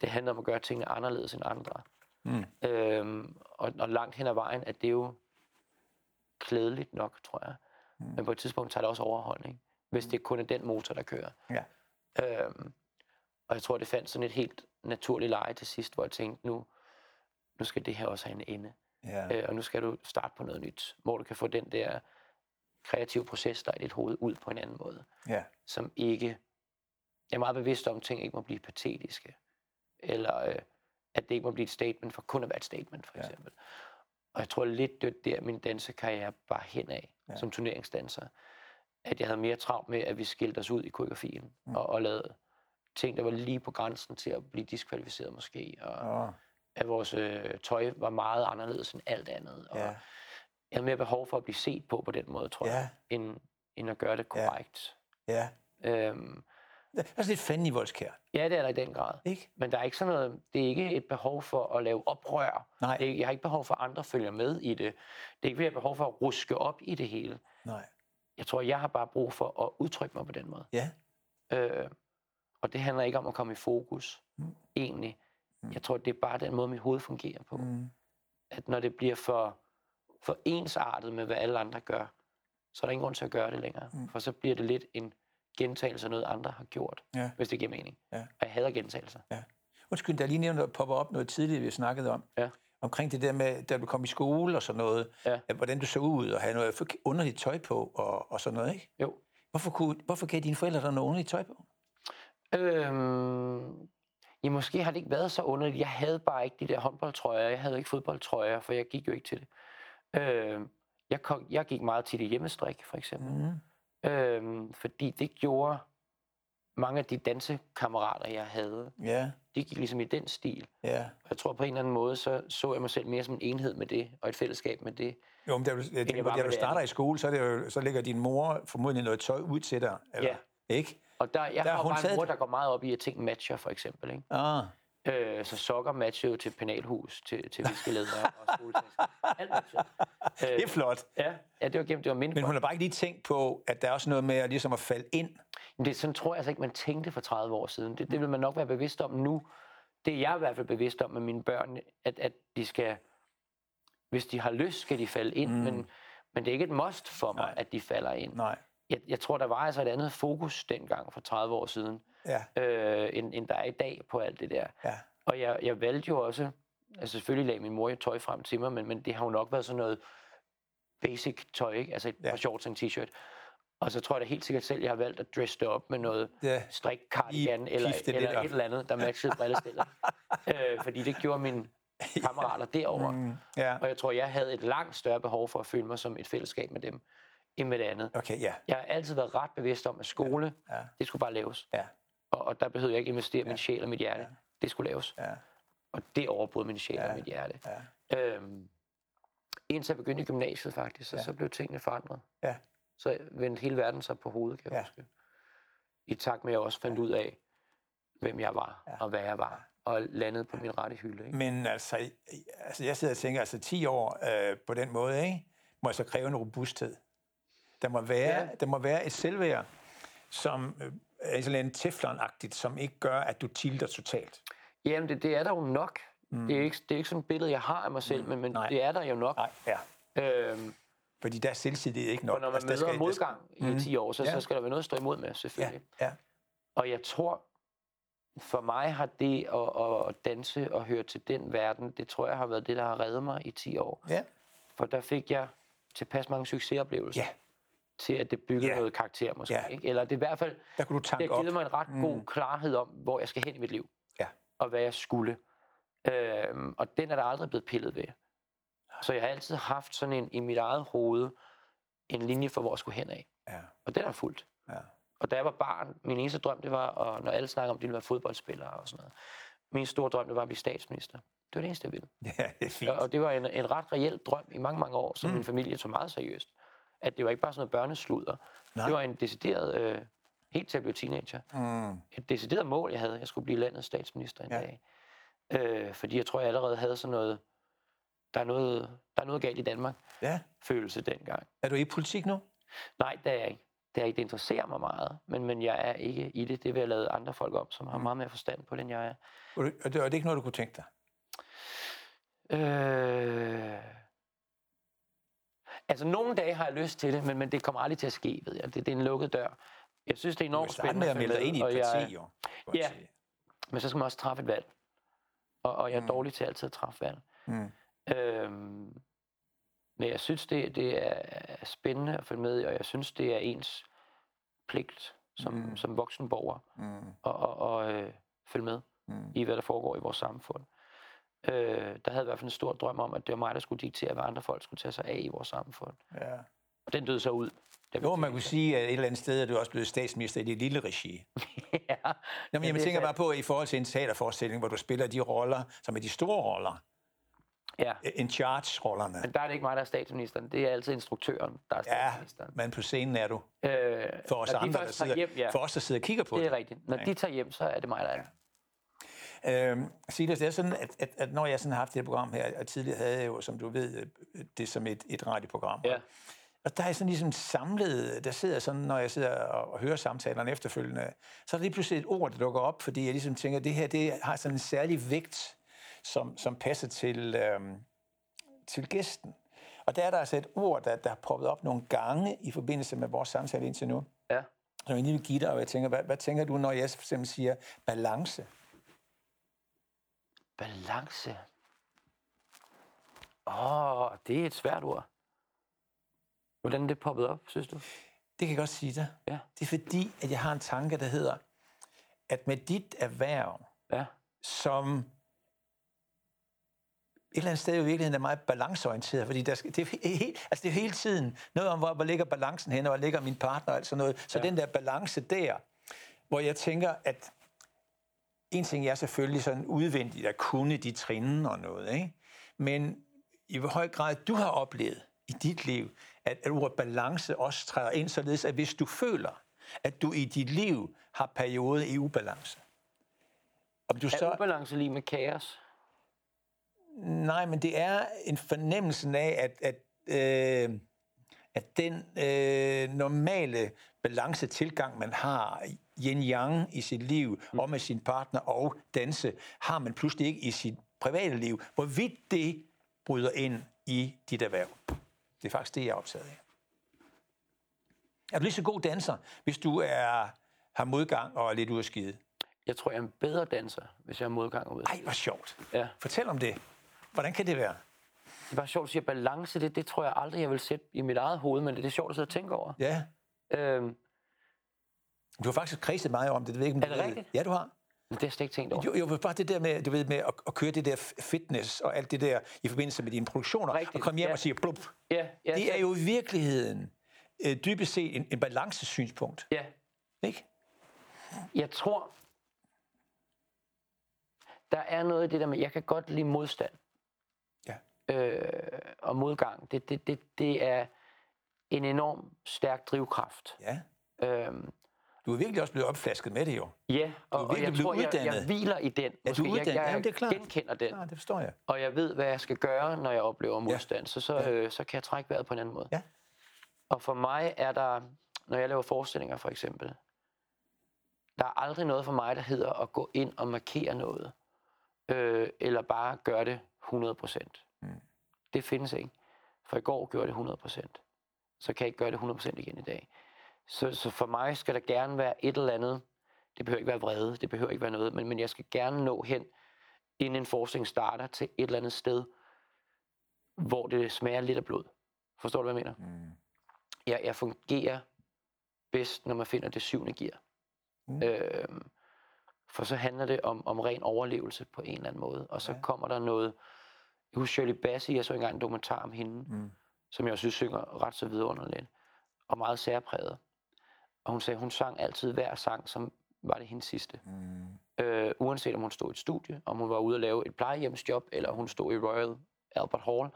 Det handler om at gøre tingene anderledes end andre. Mm. Øhm, og, og langt hen ad vejen, at det er jo klædeligt nok, tror jeg. Mm. Men på et tidspunkt tager det også overhånd, ikke? Hvis det kun er den motor, der kører. Ja. Øhm, og jeg tror, det fandt sådan et helt naturligt leje til sidst, hvor jeg tænkte, nu, nu skal det her også have en ende. ja. Øh, og nu skal du starte på noget nyt, hvor du kan få den der kreative proces, der er i dit hoved, ud på en anden måde. ja. Som ikke... Jeg er meget bevidst om, at ting ikke må blive patetiske. Eller øh, at det ikke må blive et statement for kun at være et statement, for Ja. eksempel. Og jeg tror lidt, det var der, min dansekarriere bare henad Ja. ja. som turneringsdanser. At jeg havde mere travlt med, at vi skilte os ud i koreografien. Mm. Og, og lavede ting, der var lige på grænsen til at blive diskvalificeret måske. Og Åh, at vores øh, tøj var meget anderledes end alt andet. Og ja. jeg havde mere behov for at blive set på på den måde, tror Ja. jeg, end, end at gøre det korrekt. Ja. Øhm, Det er lidt fanden i voldskær, ja, det er der i den grad. ikke? Men der er ikke sådan noget, det er ikke et behov for at lave oprør. Nej. Det er, jeg har ikke behov for, at andre følger med i det. Det er ikke, jeg har behov for at ruske op i det hele. Nej. Jeg tror, jeg har bare brug for at udtrykke mig på den måde. Ja. Øh, og det handler ikke om at komme i fokus, Mm. egentlig. Jeg tror, det er bare den måde, mit hoved fungerer på. Mm. At når det bliver for, for ensartet med, hvad alle andre gør, så er der ingen grund til at gøre det længere. Mm. For så bliver det lidt en gentagelse af noget, andre har gjort, Ja. hvis det giver mening. Ja. Og jeg hader gentagelser. Undskyld, der er lige nævnt at poppe op noget tidligt, vi snakkede om. Ja. Omkring det der med, da du kom i skole og sådan noget, Ja. at hvordan du så ud og havde noget underligt tøj på og, og sådan noget, ikke? Jo. Hvorfor, kunne, hvorfor gav dine forældre dig noget underligt tøj på? Øhm, ja, måske har det ikke været så underligt. Jeg havde bare ikke de der håndboldtrøjer. Jeg havde ikke fodboldtrøjer, for jeg gik jo ikke til det. Øhm, jeg, kom, jeg gik meget til det hjemmestrik, for eksempel. Mm. Øhm, fordi det gjorde mange af de dansekammerater, jeg havde, Ja, de gik ligesom i den stil. ja. Og jeg tror på en eller anden måde, så så jeg mig selv mere som en enhed med det, og et fællesskab med det. Jo, men da du, jeg tænker, da du starter i skole, så, er det jo, så lægger din mor formodentlig noget tøj ud til dig. Eller, Ikke? Og der, jeg Der har jo bare en mor, der går meget op i, at ting matcher, for eksempel. Ikke? Ah, Øh, så sokker matcher jo til penalhus, til, til viskelæder og skoletasker. Alt matcher. Øh, det er flot. Ja, ja, det var gennem, det var mindre. Men hun har bare ikke lige tænkt på, at der er også noget med at, ligesom at falde ind. Men det, sådan tror jeg altså ikke, man tænkte for 30 år siden. Det, det vil man nok være bevidst om nu. Det er jeg i hvert fald bevidst om med mine børn, at, at de skal, hvis de har lyst, skal de falde ind, mm. men, men det er ikke et must for mig, Nej. at de falder ind. Nej. Jeg, jeg tror, der var altså et andet fokus dengang for 30 år siden, Ja, øh, end, end der er i dag på alt det der. ja. Og jeg, jeg valgte jo også, altså selvfølgelig lagde min mor jo tøj frem til mig, men, men det har jo nok været sådan noget basic tøj, ikke? altså et Ja. par shorts og en t-shirt. Og så tror jeg da helt sikkert selv, jeg har valgt at dresse det op med noget Ja. strik cardigan eller, eller op. et eller andet, der matchede brillestillet. øh, fordi det gjorde mine kammerater derovre. Mm, ja. Og jeg tror, jeg havde et langt større behov for at føle mig som et fællesskab med dem, end med det andet. Okay, ja. Jeg har altid været ret bevidst om, at skole, Ja. det skulle bare laves. Ja. Og, og der behøvede jeg ikke investere min sjæl og mit hjerte. Det skulle laves. Ja. Og det overbrød min sjæl Ja. og mit hjerte. Ja. Øhm, indtil jeg begyndte i gymnasiet faktisk, så, Ja. så blev tingene forandret. Ja. Så vendte hele verden sig på hovedet, kan jeg Ja. huske. I takt med, at jeg også fandt ud af, hvem jeg var, Ja. og hvad jeg var, og landede på min rette hylde. Ikke? Men altså, altså, jeg sidder og tænker, altså 10 år øh, på den måde, ikke, må altså kræve en robusthed. Der må være, Ja. der må være et selvværd, som øh, er sådan en teflon som ikke gør, at du tilter totalt. Jamen, det, det er der jo nok. Mm. Det, er ikke, det er ikke sådan et billede, jeg har af mig selv, mm. men, men det er der jo nok. Nej, ja. Øhm, Fordi der er selvtillid ikke nok. Og når man altså, møder skal, modgang i mm. 10 år, så, ja. så skal der være noget at stå imod med, selvfølgelig. Ja, ja. Og jeg tror, for mig har det at, at danse og høre til den verden, det tror jeg har været det, der har reddet mig i 10 år. Ja. For der fik jeg tilpas mange succesoplevelser. Ja til, at det byggede yeah. noget karakter måske. Yeah. Ikke? Eller det er i hvert fald, der kunne du det har givet mig en ret mm. god klarhed om, hvor jeg skal hen i mit liv. Ja. Og hvad jeg skulle. Øhm, og den er der aldrig blevet pillet ved. Så jeg har altid haft sådan en, i mit eget hoved, en linje for, hvor jeg skulle hen af. Ja. Og den er fuldt. Ja. Og da jeg var barn, min eneste drøm, det var, og når alle snakker om, at de ville være fodboldspillere og sådan noget. Min store drøm, det var at blive statsminister. Det var det eneste, jeg ville. Ja, det er fint. Og det var en, en ret reel drøm i mange, mange år, som mm. min familie tog meget seriøst at det var ikke bare sådan noget børnesluder. Nej. Det var en decideret, øh, helt til at blive teenager, mm. et decideret mål, jeg havde. Jeg skulle blive landets statsminister en ja. dag. Øh, fordi jeg tror, jeg allerede havde sådan noget, der er noget, der er noget galt i Danmark, ja. følelse dengang. Er du i politik nu? Nej, det er jeg ikke. Det, er ikke. det interesserer mig meget, men, men jeg er ikke i det. Det vil jeg lade andre folk om, som har mm. meget mere forstand på det, end jeg er. Og det, er det ikke noget, du kunne tænke dig? Øh... Altså, nogle dage har jeg lyst til det, men, men det kommer aldrig til at ske, ved jeg. Det, det er en lukket dør. Jeg synes, det er enormt spændende. med at melde dig ind i et parti, jeg, jo. Ja, men så skal man også træffe et valg. Og, og jeg er mm. dårlig til altid at træffe valg. Mm. Øhm, men jeg synes, det, det er spændende at følge med og jeg synes, det er ens pligt som, mm. som voksen borger mm. at og, og, øh, følge med mm. i, hvad der foregår i vores samfund. Øh, der havde i hvert fald en stor drøm om, at det var mig, der skulle diktere, hvad andre folk skulle tage sig af i vores samfund. Ja. Og den døde så ud. Jo, man kunne sige, at et eller andet sted er du også blevet statsminister i det lille regi. ja. Jamen, jeg tænker bare på, i forhold til en teaterforestilling, hvor du spiller de roller, som er de store roller. Ja. In charge-rollerne. Men der er det ikke mig, der er statsministeren. Det er altid instruktøren, der er statsministeren. Ja, men på scenen er du. Øh, for os andre, der sidder, hjem, ja. for os, der sidder og kigger på det. Det er rigtigt. Når ja. de tager hjem, så er det mig, der er Øhm, Silas, det er sådan, at, at, at når jeg sådan har haft det program her, og tidligere havde jeg jo, som du ved, det som et, et radioprogram. Ja. Og der er sådan ligesom samlet, der sidder sådan, når jeg sidder og, og hører samtalerne efterfølgende, så er der lige pludselig et ord, der dukker op, fordi jeg ligesom tænker, at det her det har sådan en særlig vægt, som, som passer til, øhm, til gæsten. Og der er der altså et ord, der, der er poppet op nogle gange i forbindelse med vores samtale indtil nu. Ja. Som jeg lige vil give dig, og jeg tænker, hvad, hvad tænker du, når jeg for eksempel siger balance? Balance. Åh, oh, det er et svært ord. Hvordan er det poppet op, synes du? Det kan jeg godt sige dig. Ja. Det er fordi, at jeg har en tanke, der hedder, at med dit erhverv, ja. som et eller andet sted i virkeligheden er meget balanceorienteret, fordi der skal, det, er helt, altså det er hele tiden noget om, hvor, hvor ligger balancen hen, og hvor ligger min partner og alt sådan noget. Så ja. den der balance der, hvor jeg tænker, at en ting er selvfølgelig sådan udvendigt at kunne de trin og noget, ikke? men i hvor høj grad du har oplevet i dit liv, at, at ordet balance også træder ind, således at hvis du føler, at du i dit liv har perioder i ubalance. Om du er så... ubalance lige med kaos? Nej, men det er en fornemmelse af, at, at, øh, at den øh, normale balance-tilgang, man har yin-yang i sit liv, mm. og med sin partner og danse, har man pludselig ikke i sit private liv. Hvorvidt det bryder ind i dit erhverv. Det er faktisk det, jeg er optaget af. Er du lige så god danser, hvis du er, har modgang og er lidt ude af skide? Jeg tror, jeg er en bedre danser, hvis jeg har modgang og ude Ej, hvor sjovt. Ja. Fortæl om det. Hvordan kan det være? Det er bare sjovt at sige, balance, det, det tror jeg aldrig, jeg vil sætte i mit eget hoved, men det, det er sjovt at sidde og tænke over. Ja. Øhm, du har faktisk kredset meget om det. det ved ikke, om er det du rigtigt? Ja, du har. Det har jeg slet ikke tænkt over. Jo, jo, bare det der med, du ved, med at, at køre det der fitness og alt det der i forbindelse med dine produktioner, Rigtigt. og komme hjem ja. og sige blub. Ja, ja, det er jo i virkeligheden øh, dybest set en, en balancesynspunkt. Ja. Ikke? Jeg tror, der er noget i det der med, jeg kan godt lide modstand. Øh, og modgang. Det, det, det, det er en enorm stærk drivkraft. Ja. Øhm, du er virkelig også blevet opflasket med det jo. Ja, og, og jeg tror, jeg, jeg hviler i den. Ja, du er uddannet. Jeg, jeg Jamen, det er klart. genkender den. Ja, det forstår jeg. Og jeg ved, hvad jeg skal gøre, når jeg oplever modstand. Ja. Så, så, ja. øh, så kan jeg trække vejret på en anden måde. Ja. Og for mig er der, når jeg laver forestillinger for eksempel, der er aldrig noget for mig, der hedder at gå ind og markere noget. øh, eller bare gøre det 100%. Mm. Det findes ikke. For i går gjorde det 100%. Så kan jeg ikke gøre det 100% igen i dag. Så, så for mig skal der gerne være et eller andet. Det behøver ikke være vrede, det behøver ikke være noget, men, men jeg skal gerne nå hen, inden en forskning starter, til et eller andet sted, hvor det smager lidt af blod. Forstår du, hvad jeg mener? Mm. Jeg, jeg fungerer bedst, når man finder det syvende gear. Mm. Øhm, for så handler det om, om ren overlevelse på en eller anden måde. Og så ja. kommer der noget... Jeg husker Shirley Bassey, jeg så engang en dokumentar om hende, mm. som jeg synes synger ret så vidunderligt, og meget særpræget. Og hun sagde, hun sang altid hver sang, som var det hendes sidste. Mm. Øh, uanset om hun stod i et studie, om hun var ude at lave et plejehjemsjob, eller hun stod i Royal Albert Hall.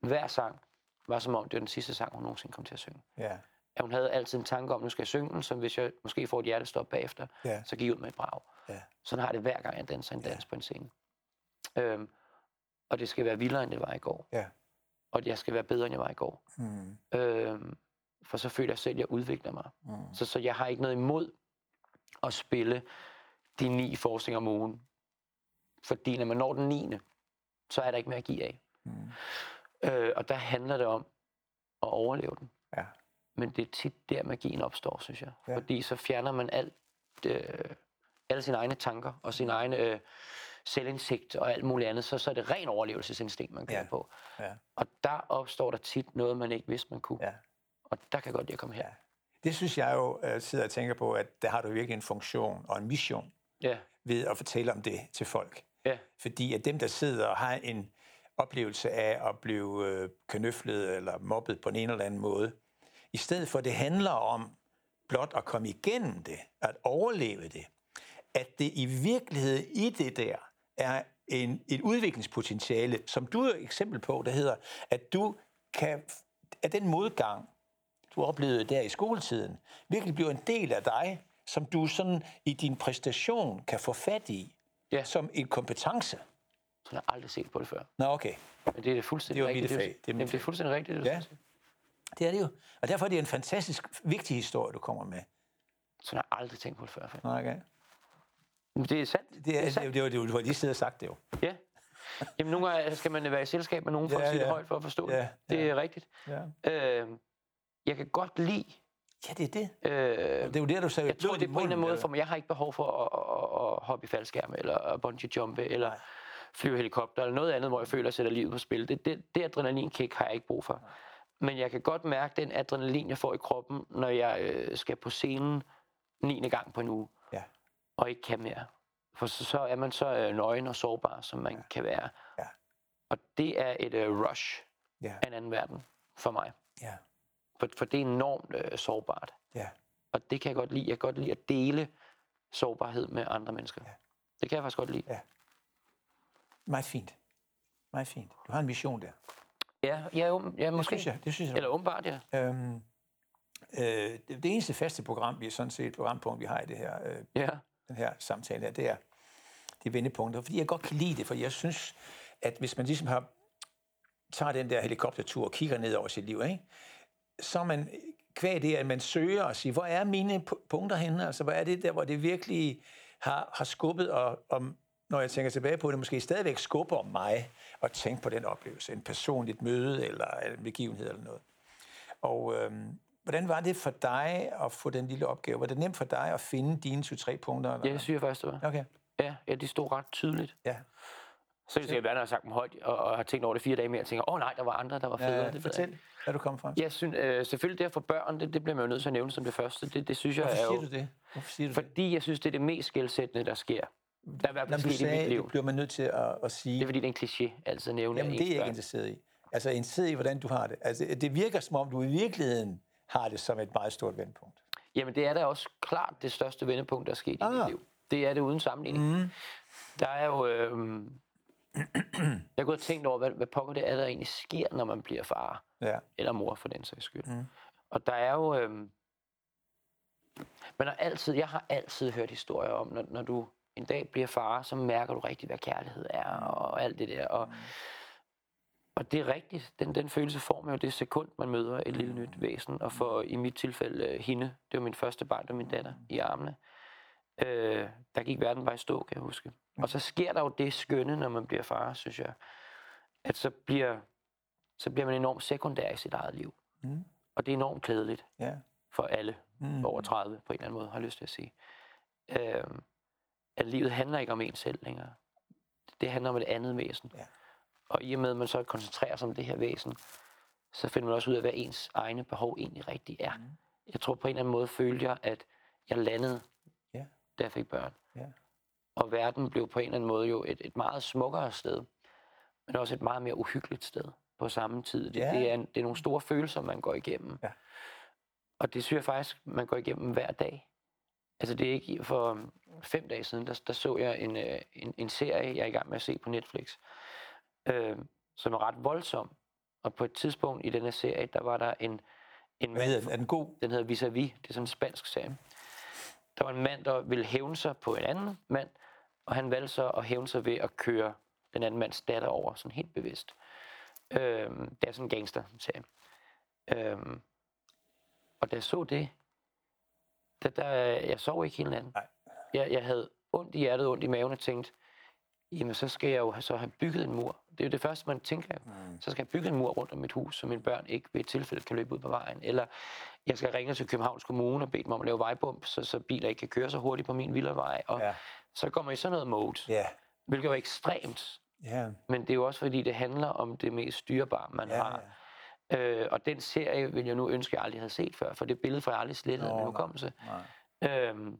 Hver sang var som om, det var den sidste sang, hun nogensinde kom til at synge. Yeah. At hun havde altid en tanke om, nu skal jeg synge den, så hvis jeg måske får et hjertestop bagefter, yeah. så gik jeg ud med et brag. Yeah. Sådan har det hver gang, jeg danser en dans yeah. på en scene. Øhm, og det skal være vildere, end det var i går. Yeah. Og jeg skal være bedre, end jeg var i går. Mm. Øhm, for så føler jeg selv, at jeg udvikler mig. Mm. Så, så jeg har ikke noget imod at spille de ni forskninger om ugen. Fordi når man når den 9. så er der ikke mere at give af. Mm. Øh, og der handler det om at overleve den. Ja. Men det er tit der, magien opstår, synes jeg. Ja. Fordi så fjerner man alt, øh, alle sine egne tanker og sin egen øh, selvindsigt og alt muligt andet. Så, så er det ren overlevelsesinstinkt, man kører ja. på. Ja. Og der opstår der tit noget, man ikke vidste, man kunne. Ja. Og der kan godt lide at komme her. Ja. Det synes jeg jo, uh, sidder og tænker på, at der har du virkelig en funktion og en mission ja. ved at fortælle om det til folk. Ja. Fordi at dem, der sidder og har en oplevelse af at blive øh, kanøflet eller mobbet på en eller anden måde, i stedet for det handler om blot at komme igennem det, at overleve det, at det i virkeligheden i det der er en, et udviklingspotentiale, som du er et eksempel på, der hedder, at du kan, at den modgang, du oplevede der i skoletiden, virkelig bliver en del af dig, som du sådan i din præstation kan få fat i, ja. som en kompetence. Så jeg har aldrig set på det før. Nå, okay. Men det er fuldstændig det rigtigt. Det. Det, er, det er fuldstændig rigtigt, det du ja. Det er det jo. Og derfor er det en fantastisk vigtig historie, du kommer med. Så jeg har aldrig tænkt på det før. Nå, okay. Det er sandt. Det er, det er sandt. Det, var, det, var, det var lige siddet og sagt det jo. Ja. Jamen, nogle gange skal man være i selskab med nogen for ja, at sige ja. det højt for at forstå ja, det. Det er rigtigt. Ja. Øh, jeg kan godt lide... Ja, det er det. Øh, det er jo det, du sagde. Jeg tror, det er på en eller anden måde for mig. Jeg har ikke behov for at, at, at hoppe i faldskærm, eller bungee jumpe, eller... Nej flyve helikopter eller noget andet, hvor jeg føler, at jeg sætter livet på spil. Det, det, det adrenalinkick har jeg ikke brug for. Men jeg kan godt mærke den adrenalin, jeg får i kroppen, når jeg øh, skal på scenen 9. gang på en uge. Og ikke kan mere. For så, så er man så øh, nøgen og sårbar, som man ja. kan være. Ja. Og det er et øh, rush ja. af en anden verden for mig. Ja. For, for det er enormt øh, sårbart. Ja. Og det kan jeg godt lide. Jeg kan godt lide at dele sårbarhed med andre mennesker. Ja. Det kan jeg faktisk godt lide. Ja. Meget fint. Meget fint. Du har en mission der. Ja, ja, ja måske. Det synes jeg. Det synes jeg. Eller åbenbart, ja. Øhm, øh, det, det eneste faste program, vi er sådan set et programpunkt, vi har i det her, øh, ja den her samtale her, det er de vendepunkter. Fordi jeg godt kan lide det, for jeg synes, at hvis man ligesom har tager den der helikoptertur og kigger ned over sit liv, ikke? så er man kvæg det, at man søger og siger, hvor er mine punkter henne? Altså, hvor er det der, hvor det virkelig har, har skubbet og, og når jeg tænker tilbage på det, måske stadigvæk skubber mig at tænke på den oplevelse. En personligt møde eller en begivenhed eller noget. Og øhm, hvordan var det for dig at få den lille opgave? Var det nemt for dig at finde dine 2-3 punkter? Eller? Ja, det synes jeg faktisk, det var. Okay. Ja, ja, de stod ret tydeligt. Ja. Så kan jeg være, når jeg har sagt dem højt, og, og har tænkt over det fire dage mere, og tænker, åh oh, nej, der var andre, der var federe. Ja, det fortæl, hvad du kom frem Jeg synes, øh, selvfølgelig det for børn, det, det bliver man jo nødt til at nævne som det første. Det, det synes Hvorfor jeg er jo, siger du det? Hvorfor siger du fordi det? jeg synes, det er det mest skældsættende, der sker. Der er i hvert fald sket sagde, i mit liv. Det bliver man nødt til at, at sige. Det er fordi, det er en kliché, altså nævne Jamen, det er jeg ikke interesseret i. Altså interesseret i, hvordan du har det. Altså, det virker som om, du i virkeligheden har det som et meget stort vendepunkt. Jamen, det er da også klart det største vendepunkt, der er sket ah. i mit ah. liv. Det er det uden sammenligning. Mm. Der er jo... Øh, jeg gået og tænkt over, hvad, hvad pokker det er, der egentlig sker, når man bliver far. Ja. Eller mor, for den sags skyld. Mm. Og der er jo... Øh, man har altid, jeg har altid hørt historier om, når, når du en dag bliver far, så mærker du rigtigt, hvad kærlighed er, og alt det der. Og, mm. Og det er rigtigt. Den, den følelse får man jo det sekund, man møder et lille nyt væsen. Og for i mit tilfælde hende, det var min første barn, det var min datter, i armene. Øh, der gik verden bare i stå, kan jeg huske. Og så sker der jo det skønne, når man bliver far, synes jeg, at så bliver, så bliver man enormt sekundær i sit eget liv. Mm. Og det er enormt klædeligt Ja. for alle Mm. over 30 på en eller anden måde, har jeg lyst til at sige. Øh, at livet handler ikke om en selv længere. Det handler om et andet væsen. Ja. Og i og med, at man så koncentrerer sig om det her væsen, så finder man også ud af, hvad ens egne behov egentlig rigtigt er. Mm. Jeg tror på en eller anden måde følte jeg, at jeg landede, Ja. da jeg fik børn. Ja. Og verden blev på en eller anden måde jo et, et meget smukkere sted, men også et meget mere uhyggeligt sted på samme tid. Det, Ja. det, er, en- det er nogle store følelser, man går igennem. Ja. Og det synes jeg faktisk, man går igennem hver dag. Altså det er ikke for fem dage siden, der, der så jeg en, øh, en, en serie, jeg er i gang med at se på Netflix, øh, som er ret voldsom. Og på et tidspunkt i den her serie, der var der en, en Hvad hedder den? Er den god? den hedder Vis-a-vis. Det er sådan en spansk serie. Der var en mand, der ville hævne sig på en anden mand, og han valgte så at hævne sig ved at køre den anden mands datter over, sådan helt bevidst. Øhm, det er sådan en gangster-serie. Øhm, og da jeg så det, der, der, jeg sov ikke hele natten. Nej. Jeg, jeg havde ondt i hjertet, ondt i maven og tænkte, jamen så skal jeg jo så have bygget en mur. Det er jo det første, man tænker. Mm. Så skal jeg bygge en mur rundt om mit hus, så mine børn ikke ved et tilfælde kan løbe ud på vejen. Eller jeg skal ringe til Københavns Kommune og bede dem om at lave vejbump, så, så biler ikke kan køre så hurtigt på min villavej. Og Ja. så går man i sådan noget mode, Ja. hvilket var ekstremt. Ja. Men det er jo også fordi, det handler om det mest styrbare, man Ja, har. Øh, og den serie vil jeg nu ønske, jeg aldrig havde set før, for det billede får jeg aldrig slettet af min hukommelse. Nej. Øhm,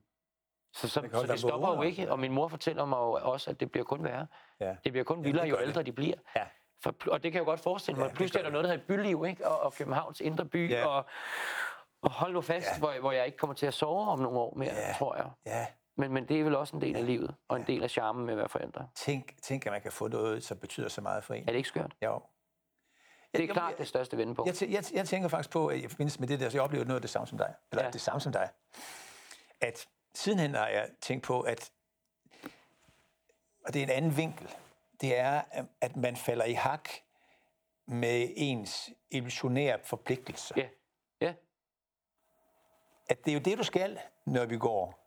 så, så, kan så det stopper jo ikke, og min mor fortæller mig jo også, at det bliver kun værre. Ja. Det bliver kun vildere, det jo det. ældre de bliver. Ja. For, og det kan jeg jo godt forestille mig. Ja, Ja, det Pludselig er der noget, der hedder byliv, ikke? Og, og Københavns indre by, Ja. og, og hold nu fast, Ja. ja. hvor, hvor jeg ikke kommer til at sove om nogle år mere, Ja. ja. tror jeg. Ja. Men, men det er vel også en del af Ja. livet, og en Ja. del af charmen med at være forældre. Tænk, tænk, at man kan få noget, som betyder så meget for en. Er det ikke skørt? Jo. Det er jeg- klart det største vendepunkt. Jeg, tæ- jeg, jeg tænker faktisk på, at i forbindelse med det der, så jeg oplever noget af det samme som dig. Eller ja. Ja. det samme som dig. At sidenhen har jeg tænkt på, at og det er en anden vinkel. Det er, at man falder i hak med ens illusionære forpligtelser. Ja. Ja. At det er jo det, du skal, når vi går.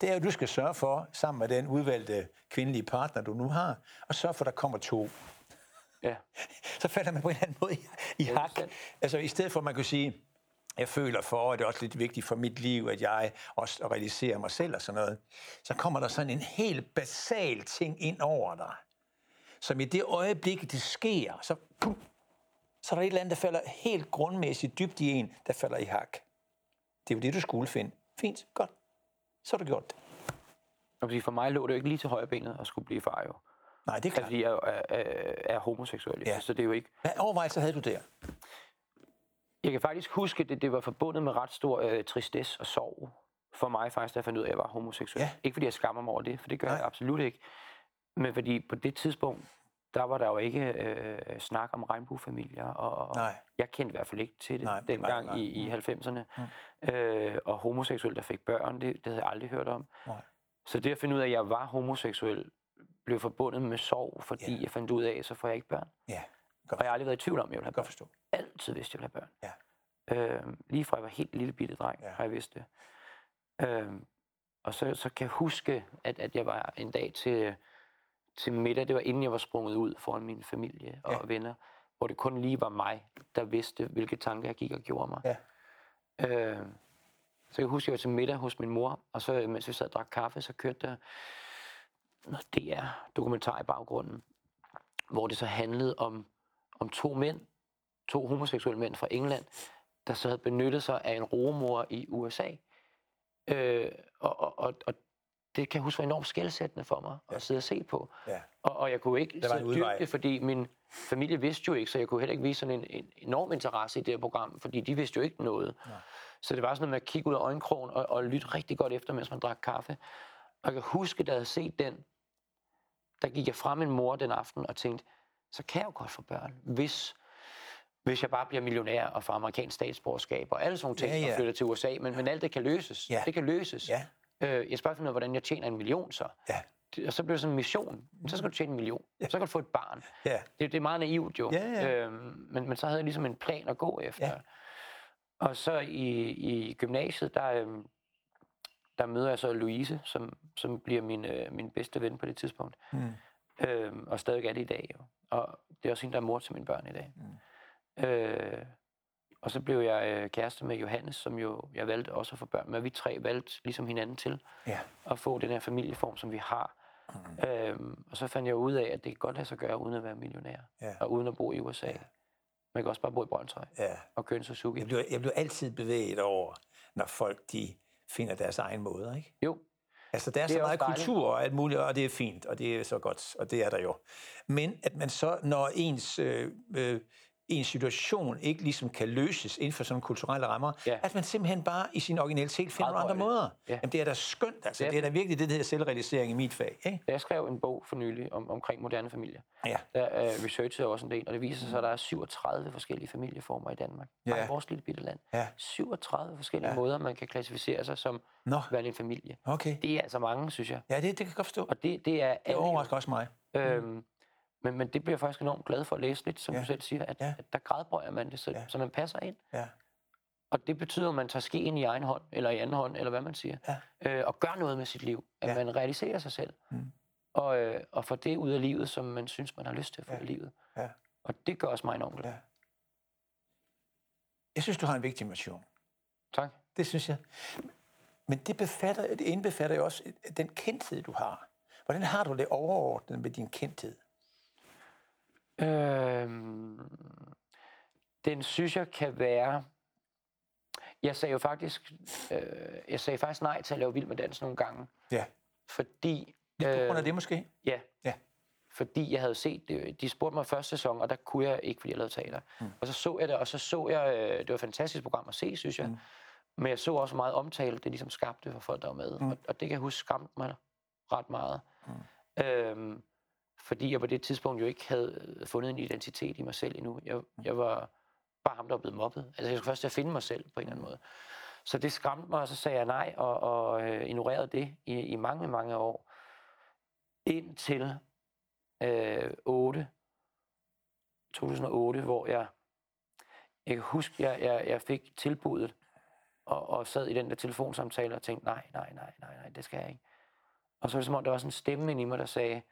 Det er jo, du skal sørge for, sammen med den udvalgte kvindelige partner, du nu har, og sørge for, at der kommer to. Ja. så falder man på en eller anden måde i, i Ja, hak. Altså i stedet for, at man kan sige, jeg føler for, at det er også lidt vigtigt for mit liv, at jeg også realiserer mig selv og sådan noget, så kommer der sådan en helt basal ting ind over dig, som i det øjeblik, det sker, så, pum, så er der et eller andet, der falder helt grundmæssigt dybt i en, der falder i hak. Det er jo det, du skulle finde. Fint, godt. Så har du gjort det. Og fordi for mig lå det jo ikke lige til højre benet at skulle blive far jo. Nej, det er Altså, klart. fordi jeg er, er, er homoseksuel. Ja. Så det er jo ikke... Hvad overvejelser havde du der? Jeg kan faktisk huske, at det, det var forbundet med ret stor øh, tristesse og sorg for mig faktisk, da jeg fandt ud af, at jeg var homoseksuel. Ja. Ikke fordi jeg skammer mig over det, for det gør Nej. Jeg absolut ikke. Men fordi på det tidspunkt, der var der jo ikke øh, snak om regnbuefamilier. Og, Nej. Jeg kendte i hvert fald ikke til det Nej, dengang nej. i, i 90'erne. Mm. Øh, og homoseksuelle, der fik børn, det, det havde jeg aldrig hørt om. Nej. Så det at finde ud af, at jeg var homoseksuel, blev forbundet med sorg, fordi Ja. jeg fandt ud af, at så får jeg ikke børn. Ja, Og jeg har aldrig været i tvivl om, at jeg vil have godt børn. forstå. Altid vidste, at jeg ville have børn. Ja. Øh, lige fra jeg var helt lille bitte dreng, Ja. har jeg vidst det. Øh, og så, så kan jeg huske, at, at jeg var en dag til, til middag, det var inden jeg var sprunget ud foran min familie og Ja. venner, hvor det kun lige var mig, der vidste, hvilke tanker jeg gik og gjorde mig. Ja. Øh, så jeg husker, jeg var til middag hos min mor, og så mens vi sad og drak kaffe, så kørte der noget DR-dokumentar i baggrunden, hvor det så handlede om, om to mænd, to homoseksuelle mænd fra England, der så havde benyttet sig af en romor i USA. Øh, og, og, og, og det kan jeg huske var enormt skældsættende for mig Ja. at sidde og se på. Ja. Og, og jeg kunne ikke Der var sidde dyrke det, fordi min familie vidste jo ikke, så jeg kunne heller ikke vise sådan en, en enorm interesse i det her program, fordi de vidste jo ikke noget. Nej. Så det var sådan noget med at kigge ud af øjenkrogen og, og lytte rigtig godt efter, mens man drak kaffe. Og jeg kan huske, da jeg havde set den, der gik jeg fra min mor den aften og tænkte, så kan jeg jo godt få børn, hvis, hvis jeg bare bliver millionær og får amerikansk statsborgerskab og alle sådan nogle ting, Ja, ja, og flytter til USA. Men, men alt det kan løses. Ja. Det kan løses. Ja. Øh, jeg bare finde ud af, hvordan jeg tjener en million så. Ja. Og så bliver det sådan en mission. Så skal du tjene en million. Ja. Så kan du få et barn. Ja. Det, det er meget naivt jo. Ja, ja. Øhm, men, men så havde jeg ligesom en plan at gå efter. Ja. Og så i, i gymnasiet, der, øhm, der møder jeg så Louise, som, som bliver min, øh, min bedste ven på det tidspunkt. Mm. Øhm, og stadig er det i dag. Jo. Og det er også hende, der er mor til mine børn i dag. Mm. Øh, og så blev jeg øh, kæreste med Johannes, som jo jeg valgte også at få børn med. Vi tre valgte ligesom hinanden til Ja. at få den her familieform, som vi har. Mm. Øhm, og så fandt jeg ud af, at det kan godt lade sig gøre, uden at være millionær. Ja. Og uden at bo i USA. Man kan også bare bo i Brøndshøj ja. og køre en Suzuki. Jeg bliver, jeg bliver altid bevæget over, når folk de finder deres egen måde, ikke? Jo, Altså, der er, Det så er meget dejligt. kultur og alt muligt, og det er fint, og det er så godt, og det er der jo. Men at man så, når ens, øh, øh, ens situation ikke ligesom kan løses inden for sådan kulturelle rammer, Ja. at man simpelthen bare i sin originalitet finder nogle andre måder. Ja. Jamen, det er da skønt, altså. Det er Det er da virkelig det, der hedder selvrealisering i mit fag, ikke? jeg skrev en bog for nylig om, omkring moderne familier. Ja. Der øh, researchede også en del, og det viser sig, at der er 37 forskellige familieformer i Danmark. Bare Ja. i vores lille bitte land. Ja. 37 forskellige Ja. måder, man kan klassificere sig som Nå, værende en familie. okay. Det er altså mange, synes jeg. Ja, det, det kan jeg godt forstå. Og det, det er Det overrasker også mig. Øhm, men, men det bliver jeg faktisk enormt glad for at læse lidt, som Ja. du selv siger, at, Ja. at der gradbøjer man det, så, Ja. så man passer ind. Ja. Og det betyder, at man tager skeen i egen hånd, eller i anden hånd, eller hvad man siger, Ja. øh, og gør noget med sit liv. At Ja. man realiserer sig selv. Mm. Og, øh, og får det ud af livet, som man synes, man har lyst til at få Ja. i livet. Ja. Og det gør også mig enormt glad. Ja. Jeg synes, du har en vigtig mission. Tak. Det synes jeg. Men det, befatter, det indbefatter jo også den kendthed, du har. Hvordan har du det overordnet med din kendthed? Øhm, den synes jeg kan være... Jeg sagde jo faktisk, øh, jeg sagde faktisk nej til at lave Vild med Dans nogle gange, Ja. fordi... Lidt på grund af øh, det måske? Ja. Ja. Fordi jeg havde set det. De spurgte mig første sæson, og der kunne jeg ikke, fordi jeg lavede teater. Mm. Og så så jeg det, og så så jeg... øh, Det var et fantastisk program at se, synes jeg. Mm. Men jeg så også meget omtale, det ligesom skabte for folk, der var med. Mm. Og, og det kan jeg huske skræmte mig ret meget. Mm. Øhm, fordi jeg på det tidspunkt jo ikke havde fundet en identitet i mig selv endnu. Jeg, jeg var bare ham, der var blevet mobbet. Altså jeg skulle først til at finde mig selv på en eller anden måde. Så det skræmte mig, og så sagde jeg nej, og, og øh, ignorerede det i, i mange, mange år. Indtil øh, 8, 2008, hvor jeg, jeg kan huske, jeg, jeg, jeg fik tilbuddet, og, og sad i den der telefonsamtale og tænkte, nej, nej, nej, nej, nej, det skal jeg ikke. Og så var det som om, der var sådan en stemme inde i mig, der sagde,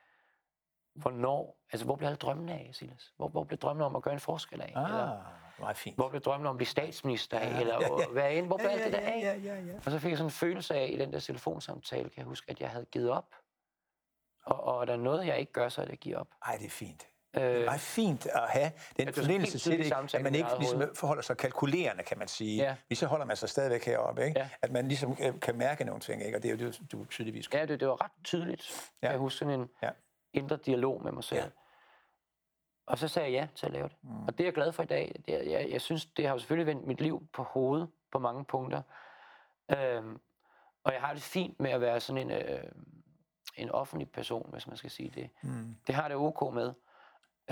hvornår, altså hvor blev alle drømmene af, Silas? Hvor, hvor blev drømmen om at gøre en forskel af? Eller, Ah, meget fint. hvor blev drømmen om at blive statsminister af? Ja, eller ja, ja. hvad end? Hvor blev Ja, alt det ja, der af? ja, ja, ja. Og så fik jeg sådan en følelse af i den der telefonsamtale, kan jeg huske, at jeg havde givet op. Og, og er der noget, jeg ikke gør, så er det at give op. Ej, det er fint. Øh, Det er meget fint at have den er fornemmelse til det, at man ikke ligesom hoved. forholder sig kalkulerende, kan man sige. Ja. Så holder man sig stadigvæk heroppe, ikke? Ja. At man ligesom øh, kan mærke nogle ting, ikke? Og det er jo det, du tydeligvis kan. Ja, det, det var ret tydeligt. Ja. Ja. Jeg husker sådan en Ja. Indre dialog med mig selv. Ja. Og så sagde jeg ja til at lave det. Mm. Og det er jeg glad for i dag. Det, er- jeg, jeg synes, det har jo selvfølgelig vendt mit liv på hovedet på mange punkter. Øhm, og jeg har det fint med at være sådan en, øh, en offentlig person, hvis man skal sige det. Mm. Det har det ok med.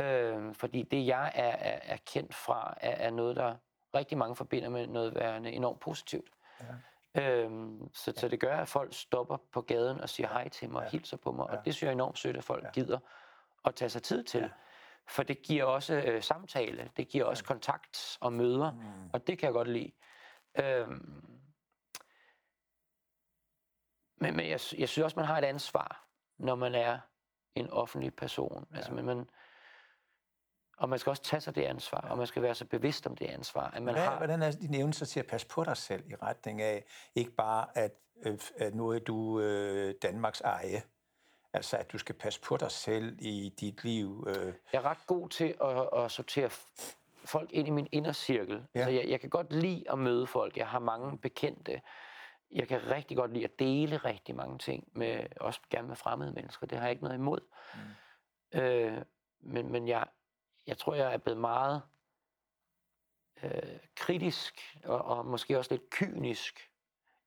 Øhm, fordi det, jeg er, er, er kendt fra, er, er noget, der rigtig mange forbinder med noget værende enormt positivt. Ja. Øhm, så, så det gør, at folk stopper på gaden og siger hej til mig og hilser på mig. Ja. Og det synes jeg er enormt sødt, at folk Ja. ja. gider at tage sig tid til. Ja. Ja. For det giver også øh, samtale, det giver også kontakt og møder, Mm. og det kan jeg godt lide. Øhm, men men jeg, jeg synes også, man har et ansvar, når man er en offentlig person. Ja. Altså, men man, og man skal også tage sig det ansvar, og man skal være så bevidst om det ansvar, at man Hvad, har... Hvordan er din evne så til at passe på dig selv i retning af, ikke bare at, øh, at nu er du øh, Danmarks eje, altså at du skal passe på dig selv i dit liv. Øh, Jeg er ret god til at, at sortere folk ind i min indercirkel. Ja. Altså, jeg, jeg kan godt lide at møde folk. Jeg har mange bekendte. Jeg kan rigtig godt lide at dele rigtig mange ting, med, også gerne med fremmede mennesker. Det har jeg ikke noget imod. Mm. Øh, men men jeg, jeg tror, jeg er blevet meget øh, kritisk og, og måske også lidt kynisk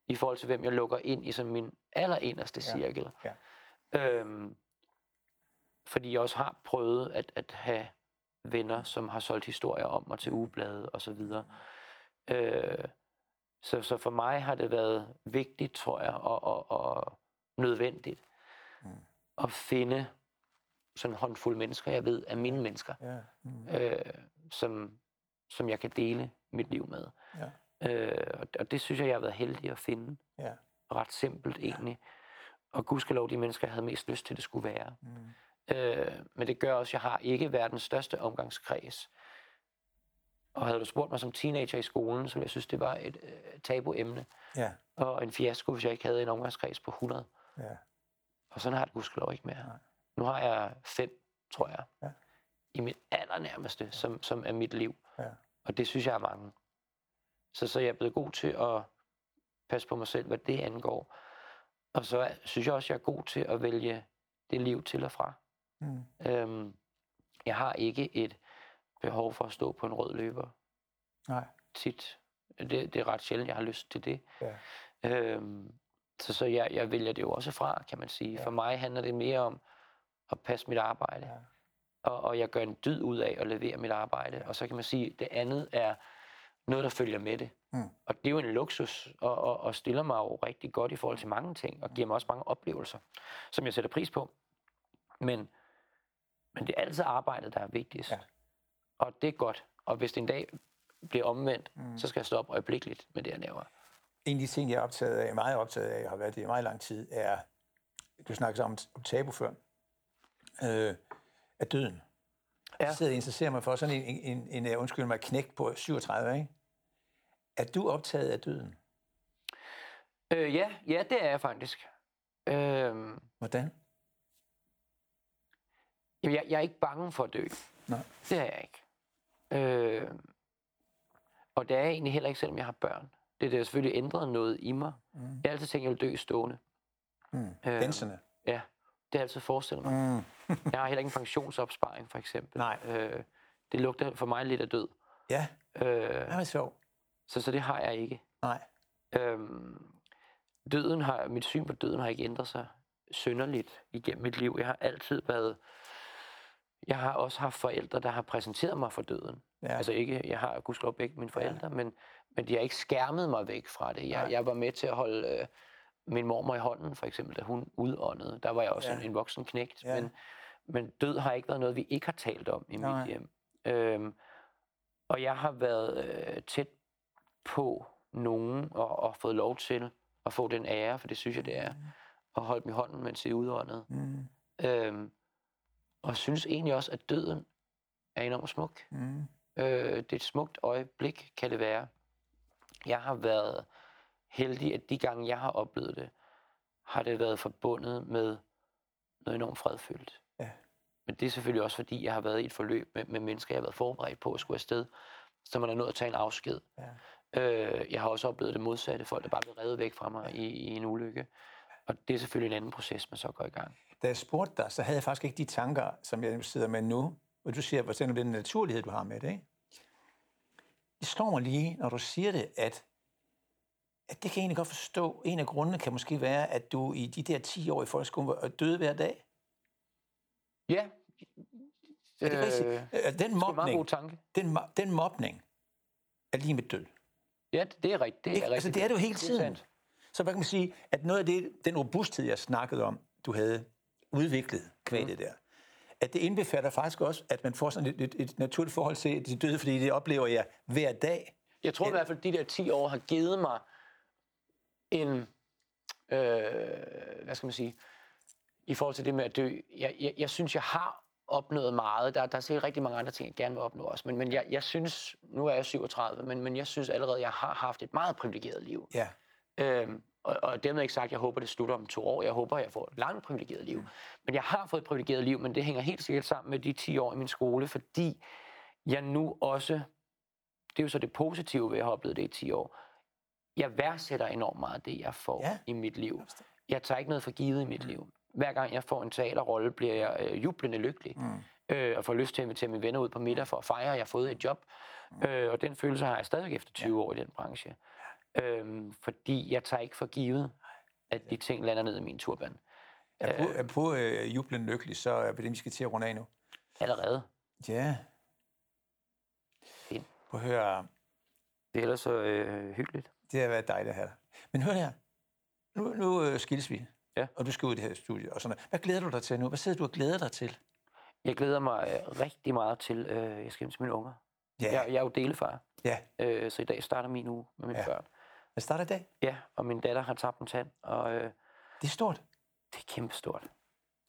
i forhold til, hvem jeg lukker ind i sådan min allerinderste Ja. cirkel. Ja. Øhm, fordi jeg også har prøvet at, at have venner, som har solgt historier om mig til ugeblade og så videre. Øh, så, så for mig har det været vigtigt, tror jeg, og, og, og nødvendigt Mm. at finde sådan en håndfuld mennesker, jeg ved er mine mennesker, ja. Mm. øh, som, som jeg kan dele mit liv med. Ja. Øh, og, og det synes jeg, jeg har været heldig at finde. Ja. ret simpelt egentlig. Og gudskelov de mennesker, jeg havde mest lyst til, det skulle være. Mm. Øh, men det gør også, at jeg har ikke verdens største omgangskreds. Og havde du spurgt mig som teenager i skolen, så ville jeg synes, det var et øh, tabuemne. Ja. Og en fiasko, hvis jeg ikke havde en omgangskreds på 100. Ja. Og sådan har det gudskelov ikke mere. Nej. Nu har jeg fem, tror jeg, Ja. i mit allernærmeste, som, som er mit liv. Ja. Og det synes jeg er mange. Så, så jeg er blevet god til at passe på mig selv, hvad det angår. Og så synes jeg også, jeg er god til at vælge det liv til og fra. Mm. Øhm, jeg har ikke et behov for at stå på en rød løber Nej. tit. Det, det er ret sjældent, jeg har lyst til det. Ja. Øhm, så så jeg, jeg vælger det jo også fra, kan man sige. Ja. For mig handler det mere om at passe mit arbejde. Ja. Og, og jeg gør en dyd ud af at levere mit arbejde. Og så kan man sige, at det andet er noget, der følger med det. Mm. Og det er jo en luksus, og, og, og stiller mig jo rigtig godt i forhold til mange ting, og giver mig også mange oplevelser, som jeg sætter pris på. Men, men det er altid arbejdet, der er vigtigst. Ja. Og det er godt. Og hvis det en dag bliver omvendt, Mm. så skal jeg stoppe øjeblikkeligt med det, jeg laver. En af de ting, jeg er optaget af, meget optaget af, jeg har været det i meget lang tid, er, du snakker om, om tabu før, øh, er døden. Ja. Jeg sidder og interesserer mig for sådan en, en, en, en undskyld mig, knæk på 37, ikke? Er du optaget af døden? Øh, ja, ja, det er jeg faktisk. Øh, Hvordan? Jamen, jeg, jeg er ikke bange for at dø. Nej. Det er jeg ikke. Øh, og det er jeg egentlig heller ikke, selvom jeg har børn. Det det har selvfølgelig ændret noget i mig. Mm. Jeg har altid tænkt, at jeg vil dø stående. Mm. Øh, Danserne? Ja, det har jeg altid forestillet mig. Mm. Jeg har heller ikke en pensionsopsparing, for eksempel. Nej. Øh, det lugter for mig lidt af død. Ja, Øh, det er sjovt. så, så det har jeg ikke. Nej. Øhm, døden har, mit syn på døden har ikke ændret sig synderligt igennem mit liv. Jeg har altid været... Jeg har også haft forældre, der har præsenteret mig for døden. Ja. Altså ikke, jeg har gudskelov begge mine forældre, ja. men, men de har ikke skærmet mig væk fra det. Jeg, jeg var med til at holde øh, min mormor i hånden, for eksempel, da hun udåndede. Der var jeg også Ja. en, en voksen knægt. Ja. Men, men død har ikke været noget, vi ikke har talt om i Nej. mit hjem. Øhm, og jeg har været øh, tæt på nogen og, og fået lov til at få den ære, for det synes jeg, det er, at holde dem i hånden, mens de udåndede. Mm. Øhm, og synes egentlig også, at døden er enormt smuk. Mm. Øh, det er et smukt øjeblik, kan det være. Jeg har været heldig, at de gange, jeg har oplevet det, har det været forbundet med noget enormt fredfyldt. Ja. Men det er selvfølgelig også, fordi jeg har været i et forløb med, med mennesker, jeg har været forberedt på at skulle afsted, så man er nødt til at tage en afsked. Ja. Øh, jeg har også oplevet det modsatte, folk der bare blev revet væk fra mig i, i en ulykke. Og det er selvfølgelig en anden proces, man så går i gang. Da jeg spurgte dig, så havde jeg faktisk ikke de tanker, som jeg sidder med nu. Og du siger, hvordan den naturlighed, du har med det, ikke? Det slår mig lige, når du siger det, at, at det kan jeg egentlig godt forstå. En af grundene kan måske være, at du i de der 10 år i folkeskolen var døde hver dag. Ja. Er det? Øh, Øh, Den det er mobning, god tanke. den, den mobning er lige med død. Ja, det er rigtigt. Det er, Ikke? rigtigt. Altså, det er det jo hele tiden. sandt. Så hvad kan man sige, at noget af det, den robusthed, jeg snakkede om, du havde udviklet kvæg Mm. det der, at det indbefatter faktisk også, at man får sådan et, et, et naturligt forhold til de døde, fordi det oplever jeg hver dag. Jeg tror i hvert fald, at de der 10 år har givet mig en, øh, hvad skal man sige, i forhold til det med at dø. Jeg, jeg, jeg synes, jeg har opnået meget. Der, der er sikkert rigtig mange andre ting, jeg gerne vil opnå også. Men, men jeg, jeg synes, nu er jeg 37, men, men jeg synes allerede, jeg har haft et meget privilegeret liv. Ja, Øhm, og, og dermed ikke sagt, at jeg håber, det slutter om to år. Jeg håber, jeg får et langt privilegeret liv. Men jeg har fået et privilegeret liv, men det hænger helt sikkert sammen med de 10 år i min skole, fordi jeg nu også, det er jo så det positive ved at have oplevet det i 10 år, jeg værdsætter enormt meget det, jeg får Ja. ja. i mit liv. Jeg tager ikke noget for givet i mit liv. Hver gang jeg får en teaterrolle, bliver jeg øh, jublende lykkelig. Mm. Øh, og får lyst til at invitere mine venner ud på middag for at fejre, at jeg har fået et job. Øh, og den følelse har jeg stadig efter 20 år i den branche. Øhm, fordi jeg tager ikke for givet, at de ting lander ned i min turban. Apropos, apropos øh, jublen lykkelig, så er det, vi skal til at runde af nu. Allerede. Ja. Fint. Prøv at høre, Det er ellers så øh, hyggeligt. Det har været dejligt at have dig. Men hør her, nu, nu øh, skilles vi, Ja. og du skal ud i det her studie. Og sådan noget. Hvad glæder du dig til nu? Hvad sidder du og glæder dig til? Jeg glæder mig øh, rigtig meget til, øh, jeg skal hjem til mine unger. Ja, Jeg, jeg er jo delefar, ja, øh, så i dag starter min uge med mine Ja. børn. Det starter i dag. Ja, og min datter har tabt en tand, og øh, Det er stort. det er kæmpestort.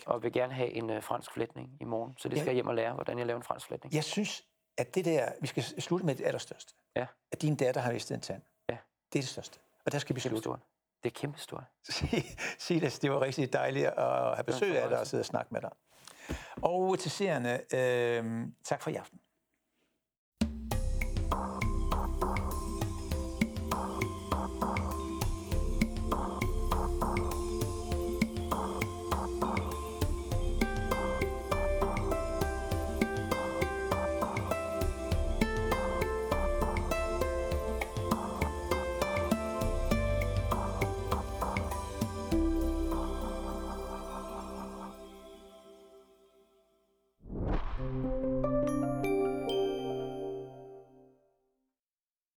Og vil gerne have en øh, fransk flætning i morgen, så det skal jeg hjem og lære, hvordan jeg laver en fransk flætning. Jeg synes, at det der... Vi skal slutte med det allerstørste. Ja. At din datter har mistet en tand. Det er det største. Og der skal vi slutte. Kæmpestort. Det er kæmpestort. Silas, det var rigtig dejligt at have besøg af dig og sidde og snakke med dig. Og til seerne, øh, tak for i aften.